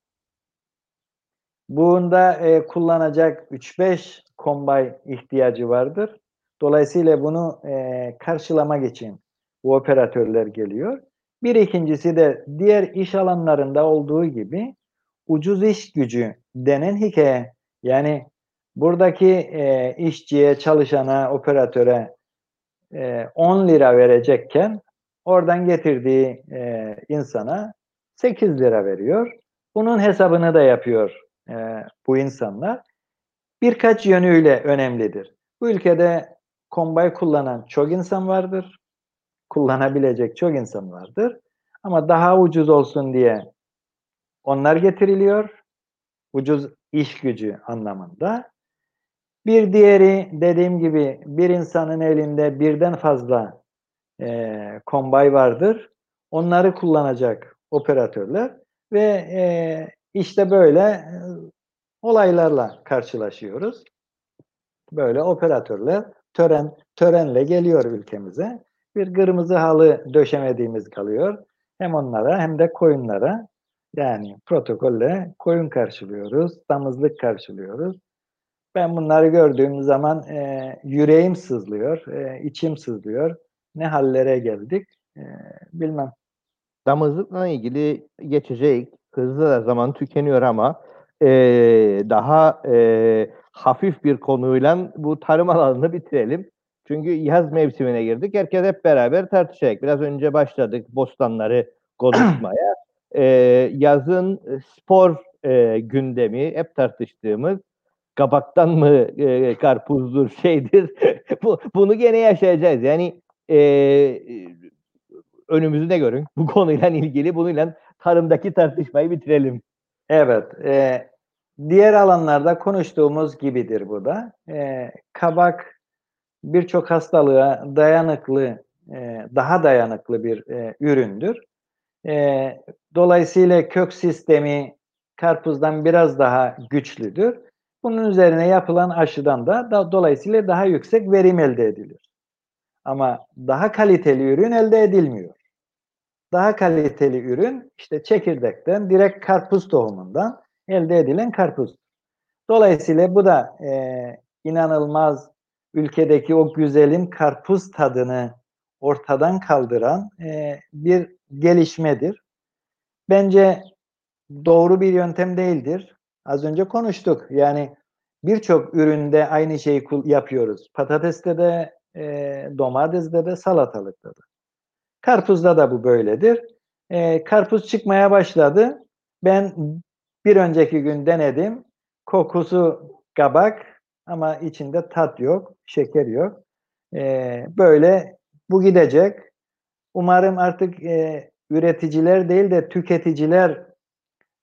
Bunda e, kullanacak 3-5 kombay ihtiyacı vardır. Dolayısıyla bunu e, karşılamak için bu operatörler geliyor. Bir ikincisi de diğer iş alanlarında olduğu gibi ucuz iş gücü denen hikaye. Yani buradaki e, işçiye, çalışana, operatöre e, 10 lira verecekken oradan getirdiği e, insana 8 lira veriyor. Bunun hesabını da yapıyor e, bu insanlar. Birkaç yönüyle önemlidir. Bu ülkede kombay kullanan çok insan vardır kullanabilecek çok insan vardır. Ama daha ucuz olsun diye onlar getiriliyor. Ucuz iş gücü anlamında. Bir diğeri dediğim gibi bir insanın elinde birden fazla e, kombay vardır. Onları kullanacak operatörler ve e, işte böyle e, olaylarla karşılaşıyoruz. Böyle operatörler tören törenle geliyor ülkemize bir kırmızı halı döşemediğimiz kalıyor. Hem onlara hem de koyunlara yani protokolle koyun karşılıyoruz, damızlık karşılıyoruz. Ben bunları gördüğüm zaman e, yüreğim sızlıyor, e, içim sızlıyor. Ne hallere geldik e, bilmem. Damızlıkla ilgili geçecek hızlı da zaman tükeniyor ama e, daha e, hafif bir konuyla bu tarım alanını bitirelim. Çünkü yaz mevsimine girdik. Herkes hep beraber tartışacak. Biraz önce başladık bostanları konuşmaya. ee, yazın spor e, gündemi hep tartıştığımız kabaktan mı e, karpuzdur şeydir. Bu, bunu gene yaşayacağız. Yani e, önümüzü de görün. Bu konuyla ilgili bununla tarımdaki tartışmayı bitirelim. Evet. E, diğer alanlarda konuştuğumuz gibidir bu da. E, kabak birçok hastalığa dayanıklı, e, daha dayanıklı bir e, üründür. E, dolayısıyla kök sistemi karpuzdan biraz daha güçlüdür. Bunun üzerine yapılan aşıdan da, da dolayısıyla daha yüksek verim elde edilir. Ama daha kaliteli ürün elde edilmiyor. Daha kaliteli ürün işte çekirdekten, direkt karpuz tohumundan elde edilen karpuz. Dolayısıyla bu da e, inanılmaz ülkedeki o güzelin karpuz tadını ortadan kaldıran e, bir gelişmedir. Bence doğru bir yöntem değildir. Az önce konuştuk. Yani birçok üründe aynı şeyi yapıyoruz. Patateste de, e, domatesde de, salatalıkta da. Karpuzda da bu böyledir. E, karpuz çıkmaya başladı. Ben bir önceki gün denedim. Kokusu kabak ama içinde tat yok, şeker yok. E, böyle bu gidecek. Umarım artık e, üreticiler değil de tüketiciler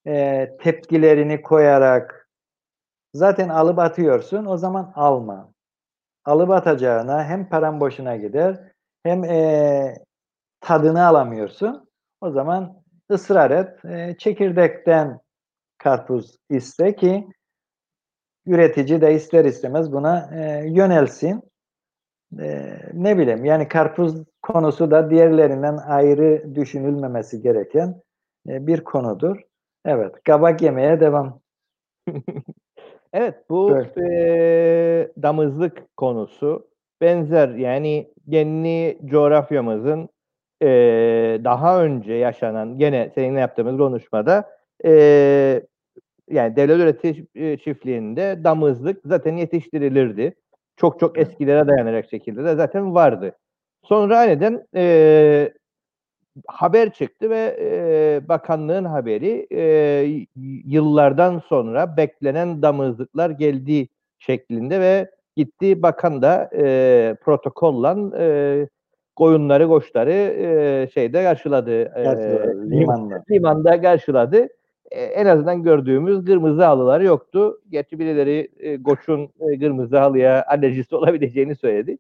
e, tepkilerini koyarak zaten alıp atıyorsun o zaman alma. Alıp atacağına hem paran boşuna gider hem e, tadını alamıyorsun. O zaman ısrar et. E, çekirdekten karpuz iste ki üretici de ister istemez buna e, yönelsin. E, ne bileyim yani karpuz konusu da diğerlerinden ayrı düşünülmemesi gereken e, bir konudur. Evet, kabak yemeye devam. evet, bu e, damızlık konusu benzer yani kendi coğrafyamızın e, daha önce yaşanan gene seninle yaptığımız konuşmada e, yani devlet üretici çiftliğinde damızlık zaten yetiştirilirdi. Çok çok eskilere dayanarak şekilde de zaten vardı. Sonra aniden e, haber çıktı ve e, bakanlığın haberi e, yıllardan sonra beklenen damızlıklar geldiği şeklinde ve gitti bakan da e, protokolla e, koyunları, koçları e, şeyde karşıladı. E, limanda. Limanda karşıladı. E, en azından gördüğümüz kırmızı halılar yoktu. Gerçi birileri e, koçun e, kırmızı halıya alerjisi olabileceğini söyledi.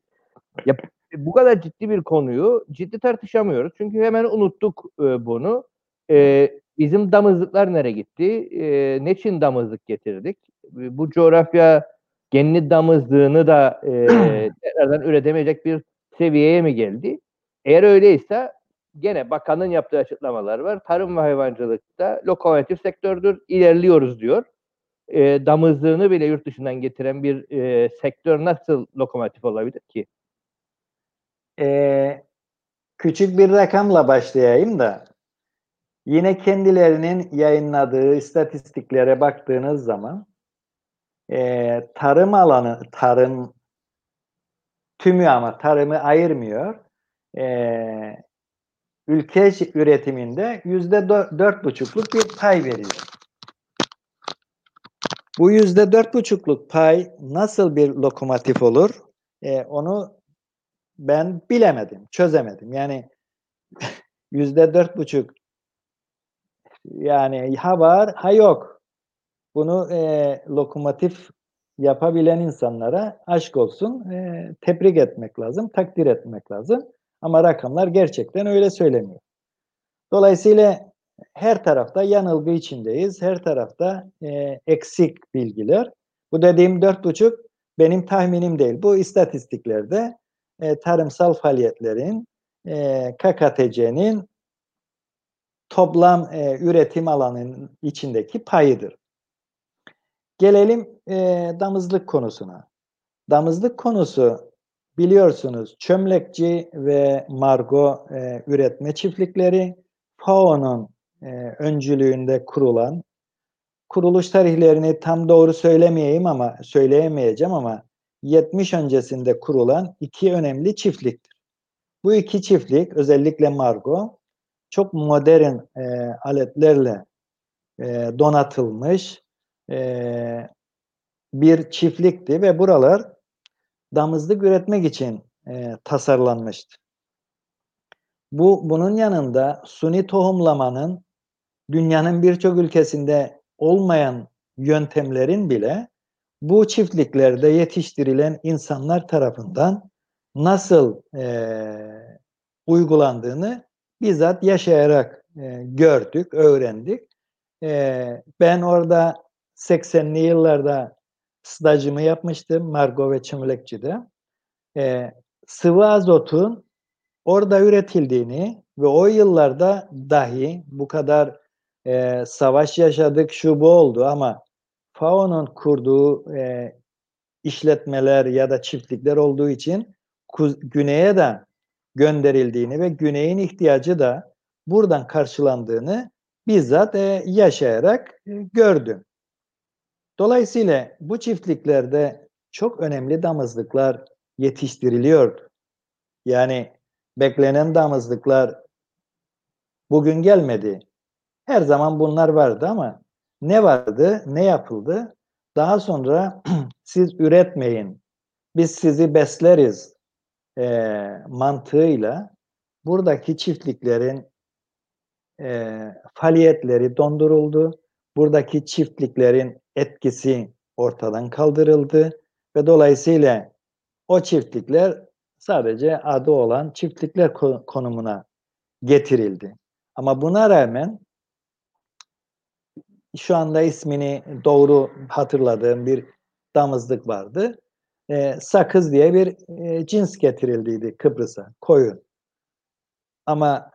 Ya, bu kadar ciddi bir konuyu ciddi tartışamıyoruz. Çünkü hemen unuttuk e, bunu. E, bizim damızlıklar nereye gitti? E, ne için damızlık getirdik? E, bu coğrafya kendi damızlığını da e, tekrardan üretemeyecek bir seviyeye mi geldi? Eğer öyleyse gene bakanın yaptığı açıklamalar var. Tarım ve hayvancılıkta lokomotif sektördür, ilerliyoruz diyor. E, damızlığını bile yurt dışından getiren bir e, sektör nasıl lokomotif olabilir ki? E, küçük bir rakamla başlayayım da yine kendilerinin yayınladığı istatistiklere baktığınız zaman e, tarım alanı, tarım tümü ama tarımı ayırmıyor. E, ülke üretiminde yüzde dört buçukluk bir pay veriyor. Bu yüzde dört buçukluk pay nasıl bir lokomotif olur? E, onu ben bilemedim, çözemedim. Yani yüzde dört buçuk yani ha var ha yok. Bunu e, lokomotif yapabilen insanlara aşk olsun e, tebrik etmek lazım, takdir etmek lazım. Ama rakamlar gerçekten öyle söylemiyor. Dolayısıyla her tarafta yanılgı içindeyiz. Her tarafta e, eksik bilgiler. Bu dediğim dört buçuk benim tahminim değil. Bu istatistiklerde e, tarımsal faaliyetlerin e, KKTC'nin toplam e, üretim alanının içindeki payıdır. Gelelim e, damızlık konusuna. Damızlık konusu biliyorsunuz çömlekçi ve margo e, üretme çiftlikleri FAO'nun e, öncülüğünde kurulan kuruluş tarihlerini tam doğru söylemeyeyim ama söyleyemeyeceğim ama 70 öncesinde kurulan iki önemli çiftliktir. Bu iki çiftlik özellikle Margo çok modern e, aletlerle e, donatılmış e, bir çiftlikti ve buralar damızlık üretmek için e, tasarlanmıştı. Bu bunun yanında suni tohumlamanın dünyanın birçok ülkesinde olmayan yöntemlerin bile bu çiftliklerde yetiştirilen insanlar tarafından nasıl e, uygulandığını bizzat yaşayarak e, gördük, öğrendik. E, ben orada 80'li yıllarda stajımı yapmıştım Margo ve Çimlekçi'de. E, sıvı azotun orada üretildiğini ve o yıllarda dahi bu kadar e, savaş yaşadık, şu bu oldu ama FAO'nun kurduğu e, işletmeler ya da çiftlikler olduğu için güneye de gönderildiğini ve güneyin ihtiyacı da buradan karşılandığını bizzat e, yaşayarak e, gördüm. Dolayısıyla bu çiftliklerde çok önemli damızlıklar yetiştiriliyordu. Yani beklenen damızlıklar bugün gelmedi. Her zaman bunlar vardı ama ne vardı, ne yapıldı? Daha sonra siz üretmeyin, biz sizi besleriz e, mantığıyla buradaki çiftliklerin e, faaliyetleri donduruldu. Buradaki çiftliklerin etkisi ortadan kaldırıldı ve dolayısıyla o çiftlikler sadece adı olan çiftlikler konumuna getirildi. Ama buna rağmen şu anda ismini doğru hatırladığım bir damızlık vardı. E, sakız diye bir e, cins getirildiydi Kıbrıs'a, koyun. Ama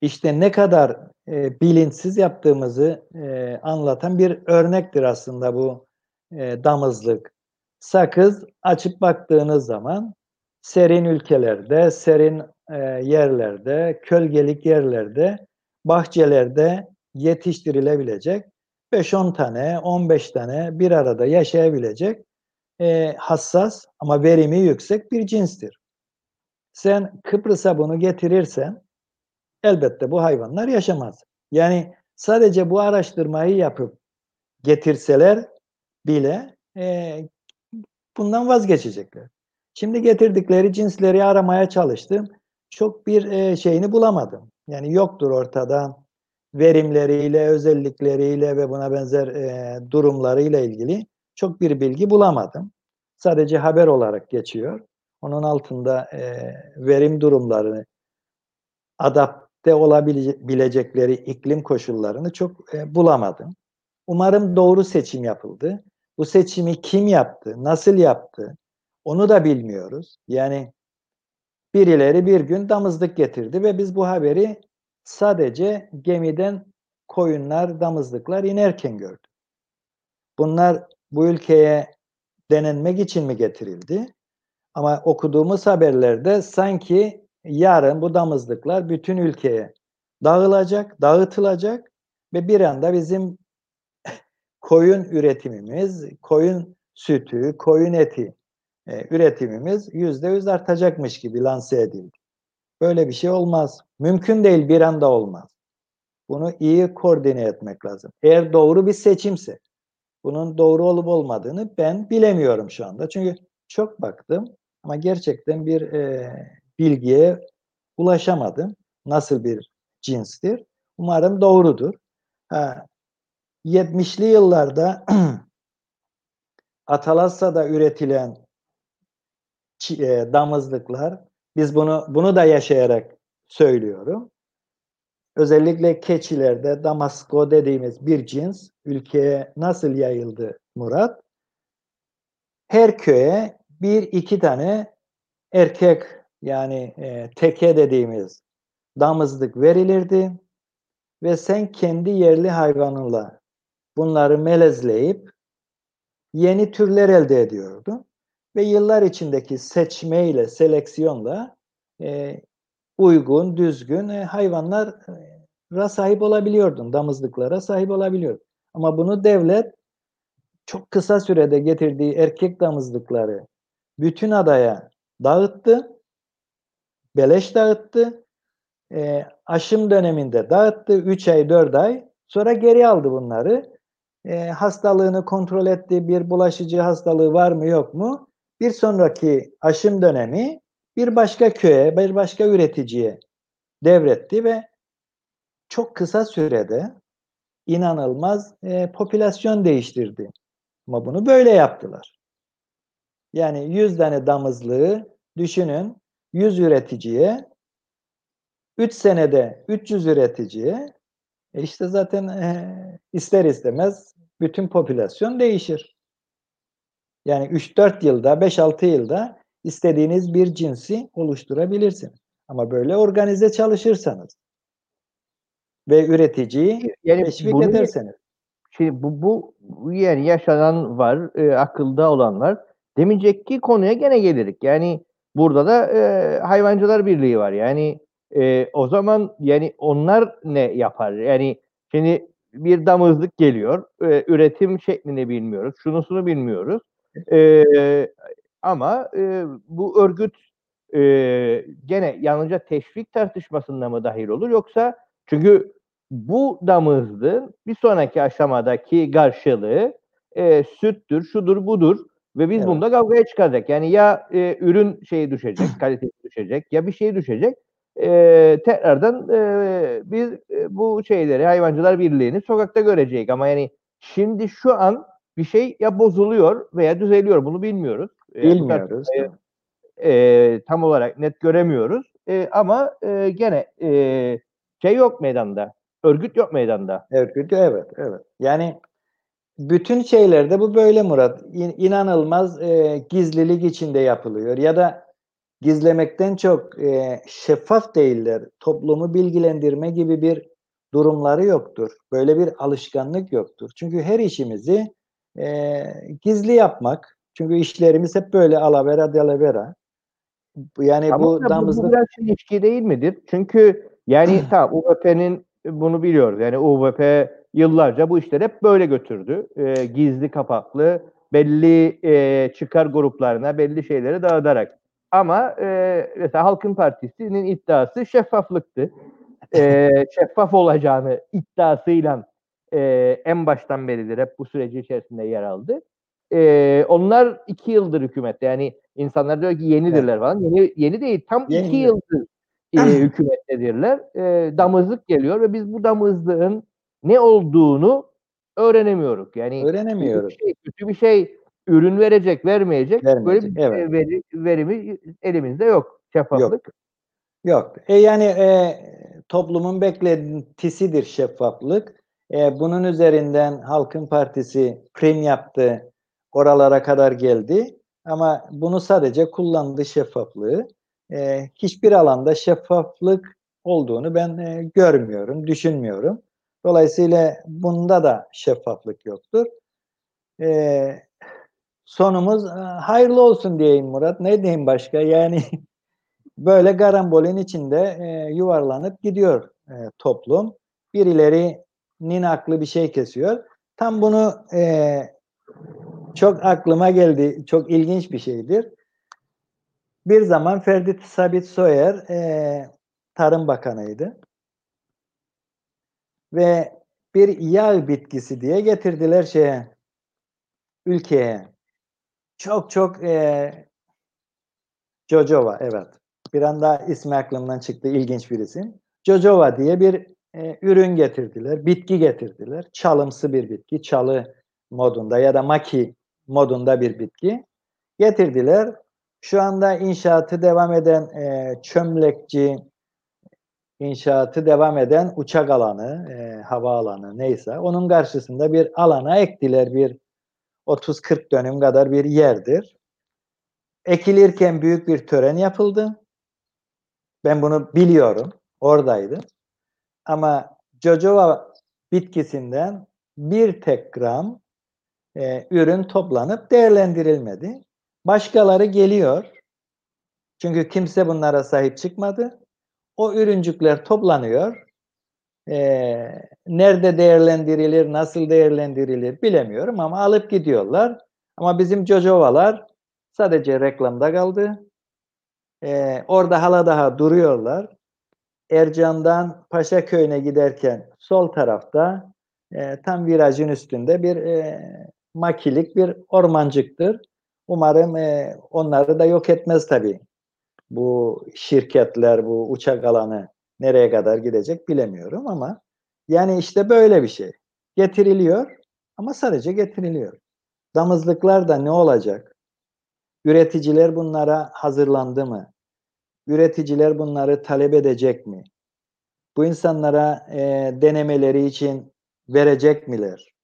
işte ne kadar e, bilinçsiz yaptığımızı e, anlatan bir örnektir aslında bu e, damızlık. Sakız açıp baktığınız zaman serin ülkelerde, serin e, yerlerde, kölgelik yerlerde, bahçelerde yetiştirilebilecek 5-10 tane, 15 tane bir arada yaşayabilecek e, hassas ama verimi yüksek bir cinstir. Sen Kıbrıs'a bunu getirirsen elbette bu hayvanlar yaşamaz. Yani sadece bu araştırmayı yapıp getirseler bile e, bundan vazgeçecekler. Şimdi getirdikleri cinsleri aramaya çalıştım. Çok bir e, şeyini bulamadım. Yani yoktur ortada verimleriyle, özellikleriyle ve buna benzer e, durumlarıyla ilgili çok bir bilgi bulamadım. Sadece haber olarak geçiyor. Onun altında e, verim durumlarını, adapte olabilecekleri iklim koşullarını çok e, bulamadım. Umarım doğru seçim yapıldı. Bu seçimi kim yaptı, nasıl yaptı onu da bilmiyoruz. Yani birileri bir gün damızlık getirdi ve biz bu haberi sadece gemiden koyunlar, damızlıklar inerken gördük. Bunlar bu ülkeye denenmek için mi getirildi? Ama okuduğumuz haberlerde sanki yarın bu damızlıklar bütün ülkeye dağılacak, dağıtılacak ve bir anda bizim koyun üretimimiz, koyun sütü, koyun eti e, üretimimiz yüzde yüz artacakmış gibi lanse edildi. Böyle bir şey olmaz. Mümkün değil bir anda olmaz. Bunu iyi koordine etmek lazım. Eğer doğru bir seçimse, bunun doğru olup olmadığını ben bilemiyorum şu anda. Çünkü çok baktım ama gerçekten bir e, bilgiye ulaşamadım. Nasıl bir cinstir? Umarım doğrudur. Ha, 70'li yıllarda Atalassa'da üretilen e, damızlıklar, biz bunu bunu da yaşayarak söylüyorum. Özellikle keçilerde Damasko dediğimiz bir cins ülkeye nasıl yayıldı Murat? Her köye bir iki tane erkek yani e, teke dediğimiz damızlık verilirdi ve sen kendi yerli hayvanınla bunları melezleyip yeni türler elde ediyordun ve yıllar içindeki seçmeyle, seleksiyonla e, uygun, düzgün e, hayvanlara sahip olabiliyordun, damızlıklara sahip olabiliyordun. Ama bunu devlet çok kısa sürede getirdiği erkek damızlıkları bütün adaya dağıttı, beleş dağıttı, e, aşım döneminde dağıttı, 3 ay, 4 ay, sonra geri aldı bunları. E, hastalığını kontrol etti, bir bulaşıcı hastalığı var mı yok mu? Bir sonraki aşım dönemi bir başka köye, bir başka üreticiye devretti ve çok kısa sürede inanılmaz e, popülasyon değiştirdi. Ama bunu böyle yaptılar. Yani 100 tane damızlığı düşünün 100 üreticiye 3 senede 300 üreticiye e işte zaten e, ister istemez bütün popülasyon değişir. Yani 3-4 yılda, 5-6 yılda istediğiniz bir cinsi oluşturabilirsiniz. Ama böyle organize çalışırsanız ve üreticiyi yani teşvik bunu, ederseniz. Şimdi bu, bu, yani yaşanan var, e, akılda olan var. Demeyecek konuya gene gelirik. Yani burada da e, hayvancılar birliği var. Yani e, o zaman yani onlar ne yapar? Yani şimdi bir damızlık geliyor. E, üretim şeklini bilmiyoruz. Şunusunu bilmiyoruz. E, ama e, bu örgüt e, gene yalnızca teşvik tartışmasında mı dahil olur yoksa çünkü bu damızlığın bir sonraki aşamadaki karşılığı e, süttür, şudur, budur ve biz Evet. bunda kavgaya çıkacak. Yani ya e, ürün şeyi düşecek, kalitesi düşecek ya bir şey düşecek. E, tekrardan e, biz e, bu şeyleri Hayvancılar Birliği'ni sokakta görecek ama yani şimdi şu an bir şey ya bozuluyor veya düzeliyor bunu bilmiyoruz. E, bu Bilmiyoruz. tartışmayı, e, tam olarak net göremiyoruz. E, ama e, gene e, şey yok meydanda. Örgüt yok meydanda. Örgütü evet, evet. Yani bütün şeylerde bu böyle Murat. İn- inanılmaz e, gizlilik içinde yapılıyor ya da gizlemekten çok e, şeffaf değiller. Toplumu bilgilendirme gibi bir durumları yoktur. Böyle bir alışkanlık yoktur. Çünkü her işimizi e, gizli yapmak. Çünkü işlerimiz hep böyle alavera delavera. Yani Ama bu bu, bu damızlık biraz ilişki değil midir? Çünkü yani tamam UVP'nin bunu biliyoruz. Yani UVP yıllarca bu işleri hep böyle götürdü. E, gizli kapaklı belli e, çıkar gruplarına belli şeyleri dağıtarak. Ama e, mesela Halkın Partisi'nin iddiası şeffaflıktı. E, şeffaf olacağını iddiasıyla e, en baştan beridir hep bu süreci içerisinde yer aldı. E, onlar iki yıldır hükümette. Yani insanlar diyor ki yenidirler falan. Yeni, yeni değil. Tam iki Yeni. yıldır e, hükümettedirler. E, damızlık geliyor ve biz bu damızlığın ne olduğunu öğrenemiyoruz. Yani öğrenemiyoruz. kötü bir şey, kötü bir şey ürün verecek, vermeyecek. Böyle Vermeyecek, bir evet. e, veri, verimi elimizde yok. Şeffaflık. Yok. E yani e, toplumun beklentisidir şeffaflık. E, bunun üzerinden Halkın Partisi prim yaptı. Oralara kadar geldi. Ama bunu sadece kullandı şeffaflığı. E, hiçbir alanda şeffaflık olduğunu ben e, görmüyorum, düşünmüyorum. Dolayısıyla bunda da şeffaflık yoktur. E, sonumuz e, hayırlı olsun diyeyim Murat. Ne diyeyim başka? Yani böyle garambolin içinde e, yuvarlanıp gidiyor e, toplum. Birilerinin aklı bir şey kesiyor. Tam bunu e, çok aklıma geldi. Çok ilginç bir şeydir. Bir zaman Ferdi Sabit Soyer e, Tarım Bakanıydı. Ve bir yağ bitkisi diye getirdiler şeye ülkeye. Çok çok e, Jojova evet. Bir anda ismi aklımdan çıktı. ilginç bir isim. Diye bir e, ürün getirdiler. Bitki getirdiler. Çalımsı bir bitki. Çalı modunda ya da maki modunda bir bitki. Getirdiler. Şu anda inşaatı devam eden e, çömlekçi, inşaatı devam eden uçak alanı, e, hava alanı neyse onun karşısında bir alana ektiler bir 30-40 dönüm kadar bir yerdir. Ekilirken büyük bir tören yapıldı. Ben bunu biliyorum. Oradaydım. Ama Jojova bitkisinden bir tek gram e, ürün toplanıp değerlendirilmedi. Başkaları geliyor. Çünkü kimse bunlara sahip çıkmadı. O ürüncükler toplanıyor. E, nerede değerlendirilir, nasıl değerlendirilir bilemiyorum ama alıp gidiyorlar. Ama bizim Jojovalar sadece reklamda kaldı. E, orada hala daha duruyorlar. Ercan'dan Paşaköy'üne giderken sol tarafta e, tam virajın üstünde bir e, makilik bir ormancıktır. Umarım e, onları da yok etmez tabii. Bu şirketler, bu uçak alanı nereye kadar gidecek bilemiyorum ama yani işte böyle bir şey. Getiriliyor ama sadece getiriliyor. Damızlıklar da ne olacak? Üreticiler bunlara hazırlandı mı? Üreticiler bunları talep edecek mi? Bu insanlara e, denemeleri için verecek miler?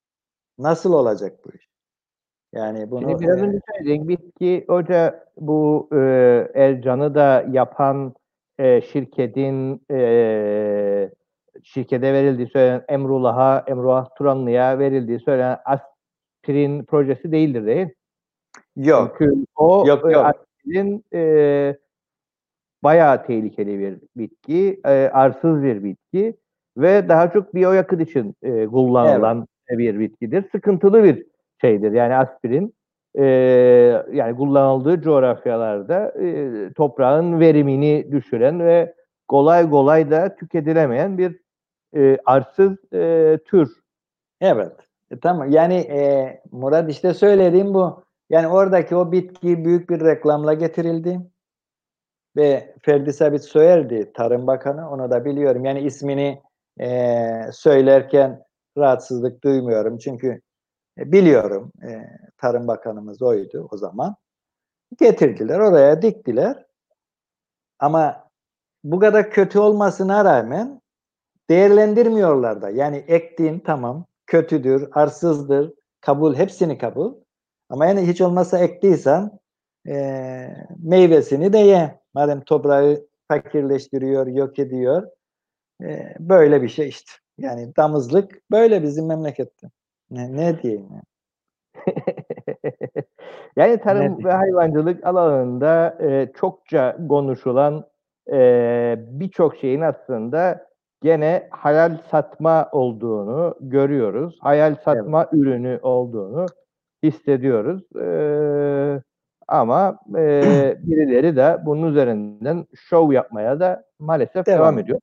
Nasıl olacak bu iş? Yani bunu Şimdi biraz e, önce söyledik bitki hoca bu e, Ercan'ı da yapan e, şirketin e, şirkete verildiği söylenen Emrullah'a, Emrullah Turanlı'ya verildiği söylenen aspirin projesi değildir değil yok. Çünkü o Yok, e, yok. aspirin e, bayağı tehlikeli bir bitki, e, arsız bir bitki ve daha çok biyoyakıt için e, kullanılan evet. bir bitkidir. Sıkıntılı bir şeydir. Yani aspirin e, yani kullanıldığı coğrafyalarda e, toprağın verimini düşüren ve kolay kolay da tüketilemeyen bir e, arsız e, tür. Evet. E, tamam. Yani e, Murat işte söylediğim bu. Yani oradaki o bitki büyük bir reklamla getirildi. Ve Ferdi Sabit Soyer'di Tarım Bakanı. Onu da biliyorum. Yani ismini e, söylerken rahatsızlık duymuyorum. Çünkü e, biliyorum e, Tarım Bakanımız oydu o zaman. Getirdiler oraya diktiler. Ama bu kadar kötü olmasına rağmen değerlendirmiyorlar da. Yani ektiğin tamam kötüdür, arsızdır, kabul hepsini kabul. Ama yani hiç olmazsa ektiysen e, meyvesini de ye. Madem toprağı fakirleştiriyor, yok ediyor. E, böyle bir şey işte. Yani damızlık böyle bizim memlekette. Ne, ne diyeyim yani. yani tarım ne ve hayvancılık alanında e, çokça konuşulan e, birçok şeyin aslında gene hayal satma olduğunu görüyoruz. Hayal satma evet. ürünü olduğunu hissediyoruz. E, ama e, birileri de bunun üzerinden şov yapmaya da maalesef devam, devam ediyor.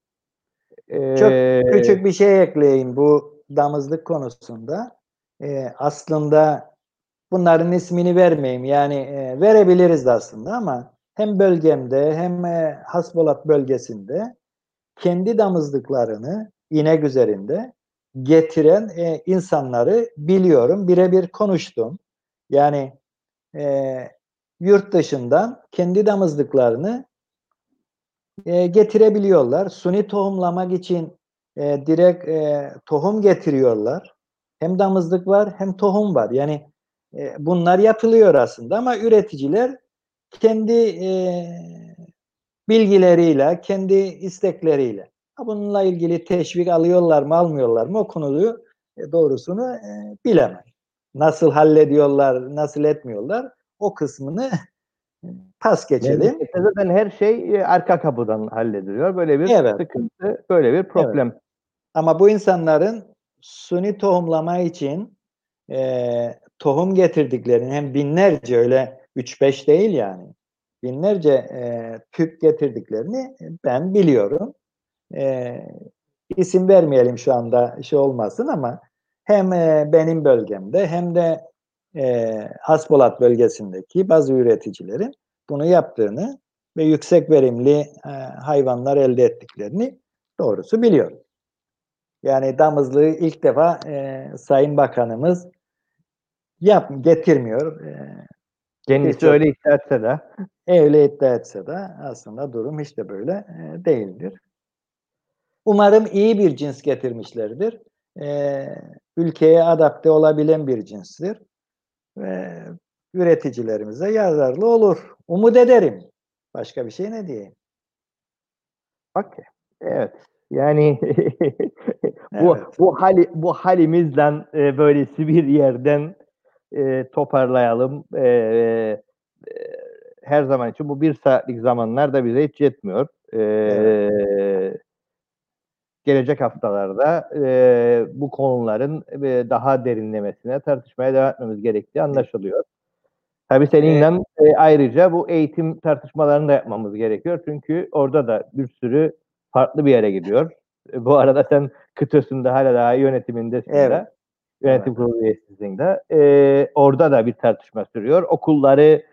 Çok küçük bir şey ekleyeyim bu damızlık konusunda. Ee, aslında bunların ismini vermeyeyim. Yani e, verebiliriz de aslında ama hem bölgemde hem e, Hasbolat bölgesinde kendi damızlıklarını inek üzerinde getiren e, insanları biliyorum. Birebir konuştum. Yani e, yurt dışından kendi damızlıklarını e, getirebiliyorlar. Suni tohumlamak için e, direkt e, tohum getiriyorlar. Hem damızlık var hem tohum var. Yani e, bunlar yapılıyor aslında ama üreticiler kendi e, bilgileriyle, kendi istekleriyle. Bununla ilgili teşvik alıyorlar mı, almıyorlar mı o konuyu e, doğrusunu e, bilemem. Nasıl hallediyorlar, nasıl etmiyorlar o kısmını pas geçelim. zaten her şey e, arka kapıdan hallediliyor. Böyle bir evet. sıkıntı, böyle bir problem. Evet. Ama bu insanların suni tohumlama için e, tohum getirdiklerini hem binlerce öyle 3-5 değil yani binlerce e, tüp getirdiklerini ben biliyorum. E, isim vermeyelim şu anda şey olmasın ama hem e, benim bölgemde hem de e, Hasbolat bölgesindeki bazı üreticilerin bunu yaptığını ve yüksek verimli e, hayvanlar elde ettiklerini doğrusu biliyorum. Yani damızlığı ilk defa e, Sayın Bakanımız yap getirmiyor. E, Kendisi öyle iddia etse de. Öyle iddia etse de aslında durum hiç de böyle e, değildir. Umarım iyi bir cins getirmişlerdir. E, ülkeye adapte olabilen bir cinstir. Ve üreticilerimize yararlı olur. Umut ederim. Başka bir şey ne diyeyim? Okay. Evet. Yani bu evet. bu hali bu halimizden e, böylesi bir yerden e, toparlayalım. E, e, her zaman için bu bir saatlik zamanlar da bize hiç yetmiyor. E, evet. Gelecek haftalarda e, bu konuların e, daha derinlemesine tartışmaya devam etmemiz gerektiği anlaşılıyor. Tabii seninle e, ayrıca bu eğitim tartışmalarını da yapmamız gerekiyor. Çünkü orada da bir sürü farklı bir yere gidiyor. E, bu arada sen kıtasında hala daha yönetimindesin evet. de. Yönetim evet. kurulu üyesizliğinde. E, orada da bir tartışma sürüyor. Okulları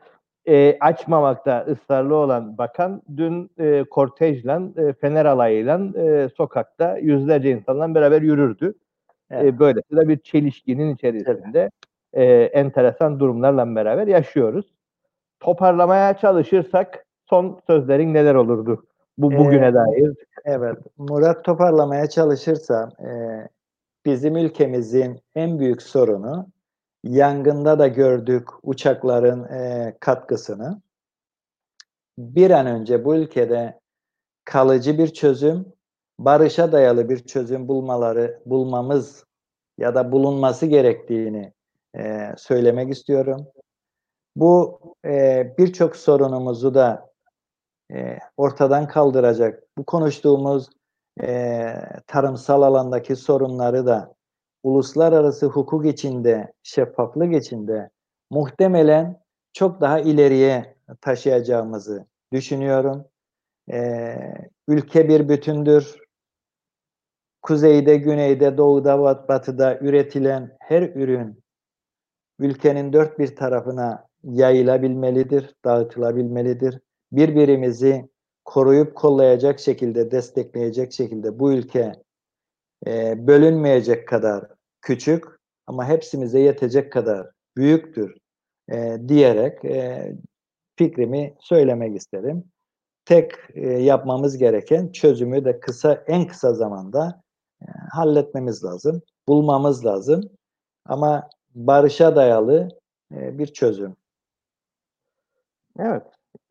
e, açmamakta ısrarlı olan bakan dün e, kortejle, e, fener alayıyla e, sokakta yüzlerce insanla beraber yürürdü. Evet. E, böyle de bir çelişkinin içerisinde e, enteresan durumlarla beraber yaşıyoruz. Toparlamaya çalışırsak son sözlerin neler olurdu bu bugüne ee, dair? Evet, Murat toparlamaya çalışırsa e, bizim ülkemizin en büyük sorunu yangında da gördük uçakların e, katkısını. Bir an önce bu ülkede kalıcı bir çözüm, barışa dayalı bir çözüm bulmaları bulmamız ya da bulunması gerektiğini e, söylemek istiyorum. Bu e, birçok sorunumuzu da e, ortadan kaldıracak. Bu konuştuğumuz e, tarımsal alandaki sorunları da uluslararası hukuk içinde, şeffaflık içinde muhtemelen çok daha ileriye taşıyacağımızı düşünüyorum. E, ülke bir bütündür. Kuzeyde, güneyde, doğuda, batıda üretilen her ürün ülkenin dört bir tarafına yayılabilmelidir, dağıtılabilmelidir. Birbirimizi koruyup kollayacak şekilde, destekleyecek şekilde bu ülke e, bölünmeyecek kadar küçük ama hepsimize yetecek kadar büyüktür e, diyerek e, fikrimi söylemek isterim. Tek e, yapmamız gereken çözümü de kısa en kısa zamanda e, halletmemiz lazım, bulmamız lazım. Ama barışa dayalı e, bir çözüm. Evet,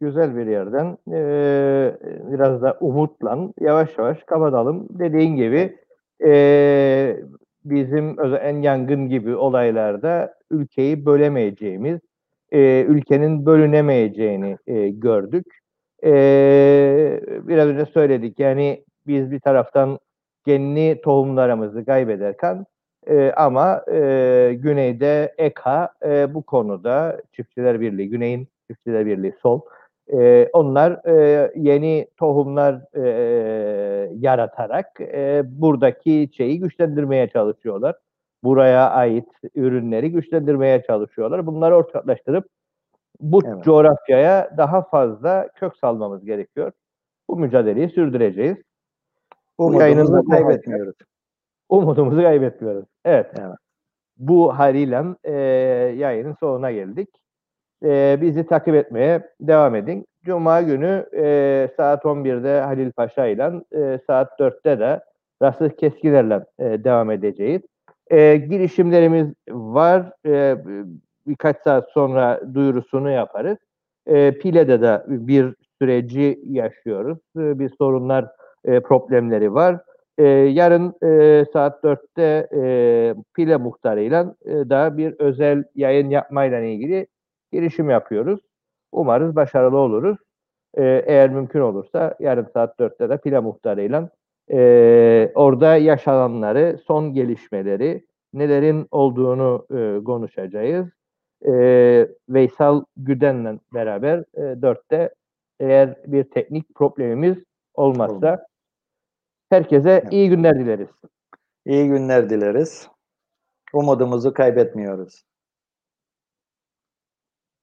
güzel bir yerden e, biraz da umutla yavaş yavaş kapatalım. Dediğin gibi e, bizim en yangın gibi olaylarda ülkeyi bölemeyeceğimiz, e, ülkenin bölünemeyeceğini e, gördük. E, biraz önce söyledik yani biz bir taraftan genli tohumlarımızı kaybederken e, ama e, güneyde EKA e, bu konuda Çiftçiler Birliği, Güney'in Çiftçiler Birliği Sol, e, onlar e, yeni tohumlar e, yaratarak e, buradaki şeyi güçlendirmeye çalışıyorlar. Buraya ait ürünleri güçlendirmeye çalışıyorlar. Bunları ortaklaştırıp bu Evet. coğrafyaya daha fazla kök salmamız gerekiyor. Bu mücadeleyi sürdüreceğiz. Umudumuzu kaybetmiyoruz. Umudumuzu kaybetmiyoruz. Evet. Evet. Bu haliyle e, yayının sonuna geldik. E, bizi takip etmeye devam edin. Cuma günü e, saat 11'de Halil Paşa ile e, saat 4'te de Rasih Keskiler'le e, devam edeceğiz. E, girişimlerimiz var. E, birkaç saat sonra duyurusunu yaparız. E, Pile'de de bir süreci yaşıyoruz. E, bir sorunlar, e, problemleri var. E, yarın e, saat 4'te e, Pile muhtarıyla e, daha bir özel yayın yapmayla ilgili girişim yapıyoruz. Umarız başarılı oluruz. E, eğer mümkün olursa yarın saat 4'te de Pile muhtarıyla e, orada yaşananları, son gelişmeleri, nelerin olduğunu e, konuşacağız. E, Veysel Güden'le beraber e, 4'te eğer bir teknik problemimiz olmazsa Olmaz. herkese iyi günler dileriz. İyi günler dileriz. Umudumuzu kaybetmiyoruz.